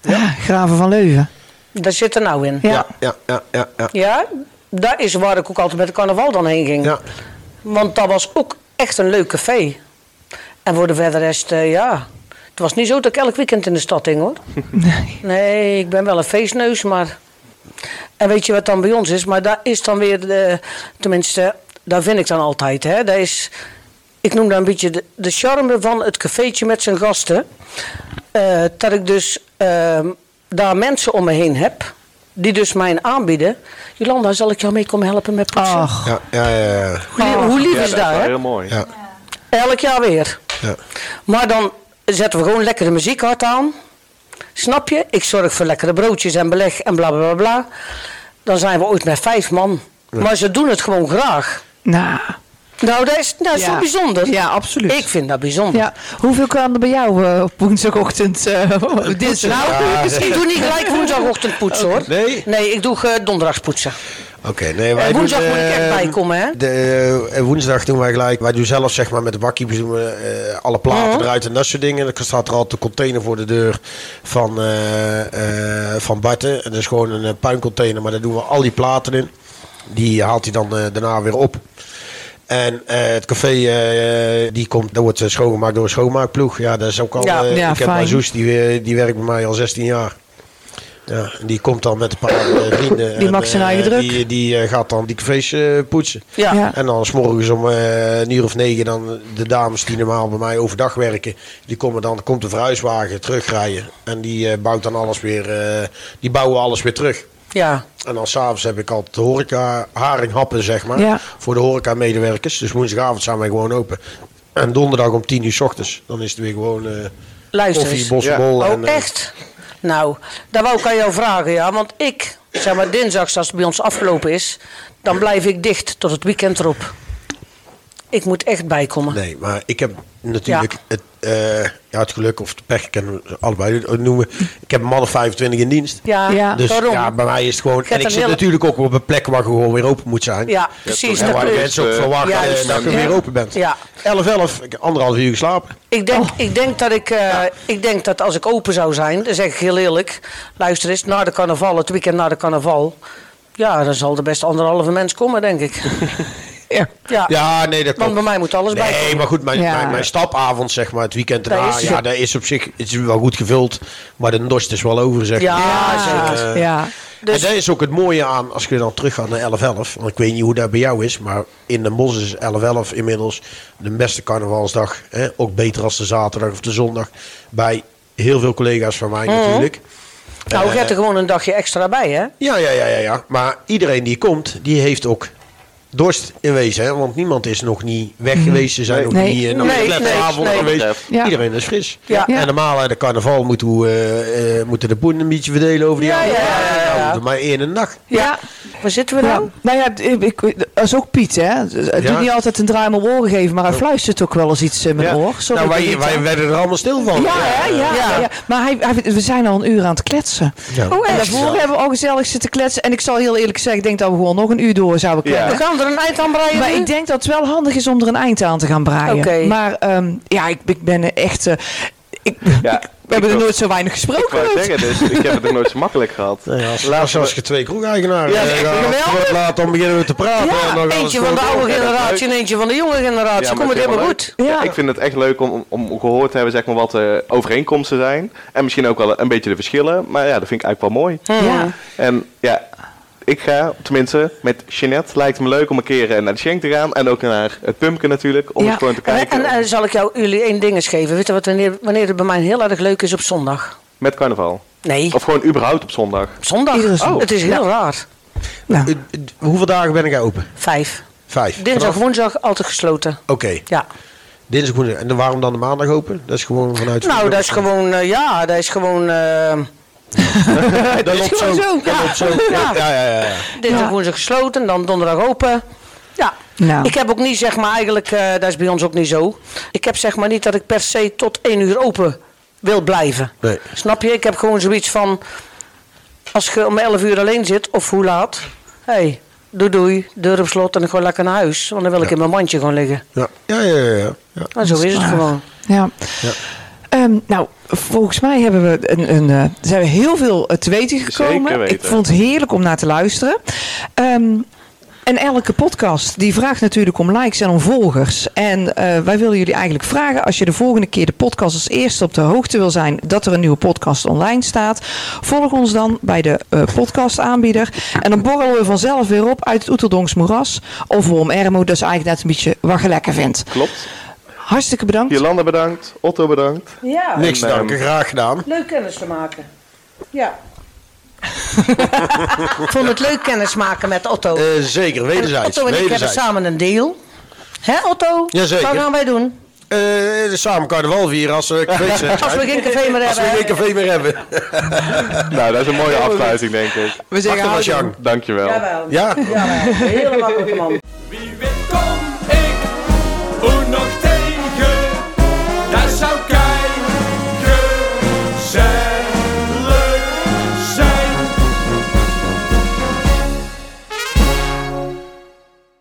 Ja, Graven van Leuven. Daar zit er nou in. Ja. Ja, ja, ja, ja. ja. Ja, dat is waar ik ook altijd met de carnaval dan heen ging. ja. Want dat was ook echt een leuk café. En voor de verder rest, eh, ja. Het was niet zo dat ik elk weekend in de stad ging hoor. [LAUGHS] Nee. Nee, ik ben wel een feestneus, maar. En weet je wat dan bij ons is? Maar daar is dan weer de. Tenminste, daar vind ik dan altijd. Hè? Dat is. Ik noem dat een beetje de, de charme van het cafeetje met zijn gasten. Eh, dat ik dus ehm, daar mensen om me heen heb. Die dus mij aanbieden. Jolanda, zal ik jou mee komen helpen met poetsen? Ach, Ja, ja, ja, ja. hoe, li- hoe lief Ja, is dat dat, wel hè? heel mooi. Ja. Elk jaar weer. Ja. Maar dan zetten we gewoon lekker de muziek hard aan. Snap je? Ik zorg voor lekkere broodjes en beleg en bla bla bla. bla. Dan zijn we ooit met vijf man. Maar ze doen het gewoon graag. nou. Nou, dat is, dat is Ja. wel bijzonder. Ja, absoluut. Ik vind dat bijzonder. Ja. Hoeveel kwamen er bij jou eh, op woensdagochtend? eh [LAUGHS] dinsdag? Nou, ik doe niet gelijk woensdagochtend poetsen [LAUGHS] hoor. Nee? Nee, ik doe eh, donderdags poetsen. Oké, nee, wij En woensdag doen, moet ik echt eh, bijkomen, hè? De, eh, woensdag doen wij gelijk. Wij doen zelf zeg maar met de doen we eh, alle platen Mhm. eruit en dat soort dingen. Er staat er altijd een container voor de deur van, eh van Barten. En dat is gewoon een puincontainer, maar daar doen we al die platen in. Die haalt hij dan daarna weer op. En het café, die komt, dat wordt schoongemaakt door een schoonmaakploeg. Ja, dat is ook al. Ja. Ja, ik heb fijn. Mazoes, die, die werkt bij mij al 16 jaar. Ja, en die komt dan met een paar eh, vrienden. [LAUGHS] Die en, mag zijn eh, eigen druk. Die, die eh, gaat dan die cafés poetsen. Ja. Ja. En dan s morgens om eh, een uur of negen dan de dames die normaal bij mij overdag werken. Die komen dan, komt de verhuiswagen terugrijden. En die eh, bouwt dan alles weer, eh, die bouwen alles weer terug. Ja. En dan s'avonds heb ik altijd de horeca haringhappen, zeg maar. Ja. Voor de horeca medewerkers. Dus woensdagavond zijn wij gewoon open. En donderdag om tien uur s ochtends. Dan is het weer gewoon eh, Luister koffie, bossenbol. Oh, en, eh, echt? Nou, daar wou ik aan jou vragen, ja. Want ik, zeg maar dinsdags als het bij ons afgelopen is... dan blijf ik dicht tot het weekend erop. Ik moet echt bijkomen. Nee, maar ik heb natuurlijk het, eh, ja, het geluk of de pech, kunnen we allebei noemen. Ik heb een man of 25 in dienst. Ja, Ja. Dus daarom. ja, bij mij is het gewoon... En ik zit hele- natuurlijk ook op een plek waar gewoon weer open moet zijn. Ja, precies. Ja, En dat waar mensen ook verwachten ja, dus- dat je ja. weer open bent. Ja. 11, 11, ik heb anderhalf uur geslapen. Ik denk, Oh. ik, denk dat ik, eh, ik denk dat als ik open zou zijn, dan zeg ik heel eerlijk, luister eens, na de carnaval, het weekend na de carnaval, ja, dan zal er best anderhalve mens komen, denk ik. [LAUGHS] Ja. Ja, Ja, nee, dat want klopt. bij mij moet alles bij. Nee, maar goed, mijn, Ja. mijn, mijn stapavond, zeg maar, het weekend daarna, is- ja, dat is op zich het is wel goed gevuld. Maar de dorst is wel over, zeg Ja, maar. zeker. ja. Dus- En dat is ook het mooie aan, als je dan teruggaat naar 11-11. Want ik weet niet hoe dat bij jou is, maar in de bos is 11-11 inmiddels de beste carnavalsdag. Hè? Ook beter als de zaterdag of de zondag. Bij heel veel collega's van mij natuurlijk. Nou, je hebt er gewoon een dagje extra bij, hè? Ja, ja, ja, ja, ja. Maar iedereen die komt, die heeft ook dorst in wezen. Hè? Want niemand is nog niet weg geweest. Ze zijn Nee. nog Nee. niet uh, Nee, nee, nee. geweest. Ja. Iedereen is fris. Ja. Ja. En normaal, hè, de carnaval moeten we, eh, eh, moeten de poen een beetje verdelen over die Ja, andere ja, ja, dagen. ja, Nou, maar één een dag. Ja. Waar zitten we nou? Nou ja, ik, ik- dat is ook Piet, hè? Het doet niet altijd een draai om oren geven, maar hij fluistert ook wel eens iets in mijn Ja. oor. Sorry, nou, wij, wij werden er allemaal stil van. Ja, hè? ja, ja. Ja. Maar hij, hij- we zijn al een uur aan het kletsen. Ja. Oh, En daarvoor hebben we al gezellig zitten kletsen. En ik zal heel eerlijk zeggen, ik denk dat we gewoon nog een uur door zouden kunnen. Gaan er een eind aan breien Maar nu? ik denk dat het wel handig is om er een eind aan te gaan braaien. Maar ehm, ja, ik, ik ben echt... eh, ik, Ja, we hebben er nooit zo weinig Ik gesproken. Ruud. zeggen, dus ik heb het ook nooit zo makkelijk gehad. Nee, als, als je twee kroegeigenaren Ja, ja, geweldig. laat, dan beginnen we te praten. Ja, en dan gaan we eentje van de oude generatie en eentje van de jonge generatie. Ja, Komt het helemaal goed? Ja. Ja, ik vind het echt leuk om, om gehoord te hebben zeg maar, wat de overeenkomsten zijn. En misschien ook wel een beetje de verschillen. Maar ja, dat vind ik eigenlijk wel mooi. Ja. En ja, ik ga, tenminste, met Jeanette lijkt het me leuk om een keer eh, naar de Schenk te gaan. En ook naar het Pumpkin natuurlijk, om Ja. eens gewoon te En, kijken. en, eh, zal ik jou, jullie één ding eens geven? Weet je wat, wanneer, wanneer het bij mij heel erg leuk is op zondag? Met carnaval. Nee, Of gewoon überhaupt op zondag. zondag. Iedere zondag. Het is heel raar. Nou, Eh, eh, Hoeveel dagen ben ik open? Vijf. Vijf. Dinsdag, Vanaf- woensdag altijd gesloten. Oké, Ja. dinsdag, woensdag. En dan waarom dan de maandag open? Dat is gewoon vanuit... Nou, dat is gewoon, eh, ja, dat is gewoon eh, [LAUGHS] Dat loopt gewoon zo. zo. Dat loopt zo. Ja. Ja, ja, ja. ja. dinsdag, Ja. woensdag gesloten, dan donderdag open. Ja. Nou. Ik heb ook niet, zeg maar, eigenlijk, eh, dat is bij ons ook niet zo. Ik heb zeg maar niet dat ik per se tot één uur open wil blijven. Nee. Snap je? Ik heb gewoon zoiets van, als je om 11 uur alleen zit, of hoe laat, hé, hey, doei doei, deur op slot en ik ga lekker naar huis. Want dan wil ik in mijn mandje gewoon liggen. Ja, ja, ja. ja, ja. ja. En zo is het gewoon. Ja. Ja. Ehm, nou, volgens mij hebben we een, een, eh, zijn we heel veel eh, te weten gekomen. Weten. Ik vond het heerlijk om naar te luisteren. Ehm, en elke podcast die vraagt natuurlijk om likes en om volgers. En eh, wij willen jullie eigenlijk vragen, als je de volgende keer de podcast als eerste op de hoogte wil zijn dat er een nieuwe podcast online staat, volg ons dan bij de eh, podcastaanbieder. En dan borrelen we vanzelf weer op uit het Oeteldonks moeras. Of Worm Ermo, dat is eigenlijk net een beetje wat je lekker vindt. Klopt. Hartstikke bedankt. Jolanda bedankt, Otto bedankt. Ja, Niks danken, ehm, graag gedaan. leuk kennis te maken. Ja. [LAUGHS] ik vond het leuk kennis maken met Otto. Eh, zeker, En wederzijds. Otto en ik hebben wederzijds. samen een deal. Hè Otto? Jazeker. Wat gaan wij doen? Eh, samen carnaval vieren als we cafés zijn. Als we geen café meer Als we hebben. geen café meer hebben. [LAUGHS] Nou, dat is een mooie afsluiting, denk ik. We zeggen Achterwas, houdoe. Jan. Dankjewel. Jawel. Ja. Jawel. Hele makkelijke man. Wie weet komt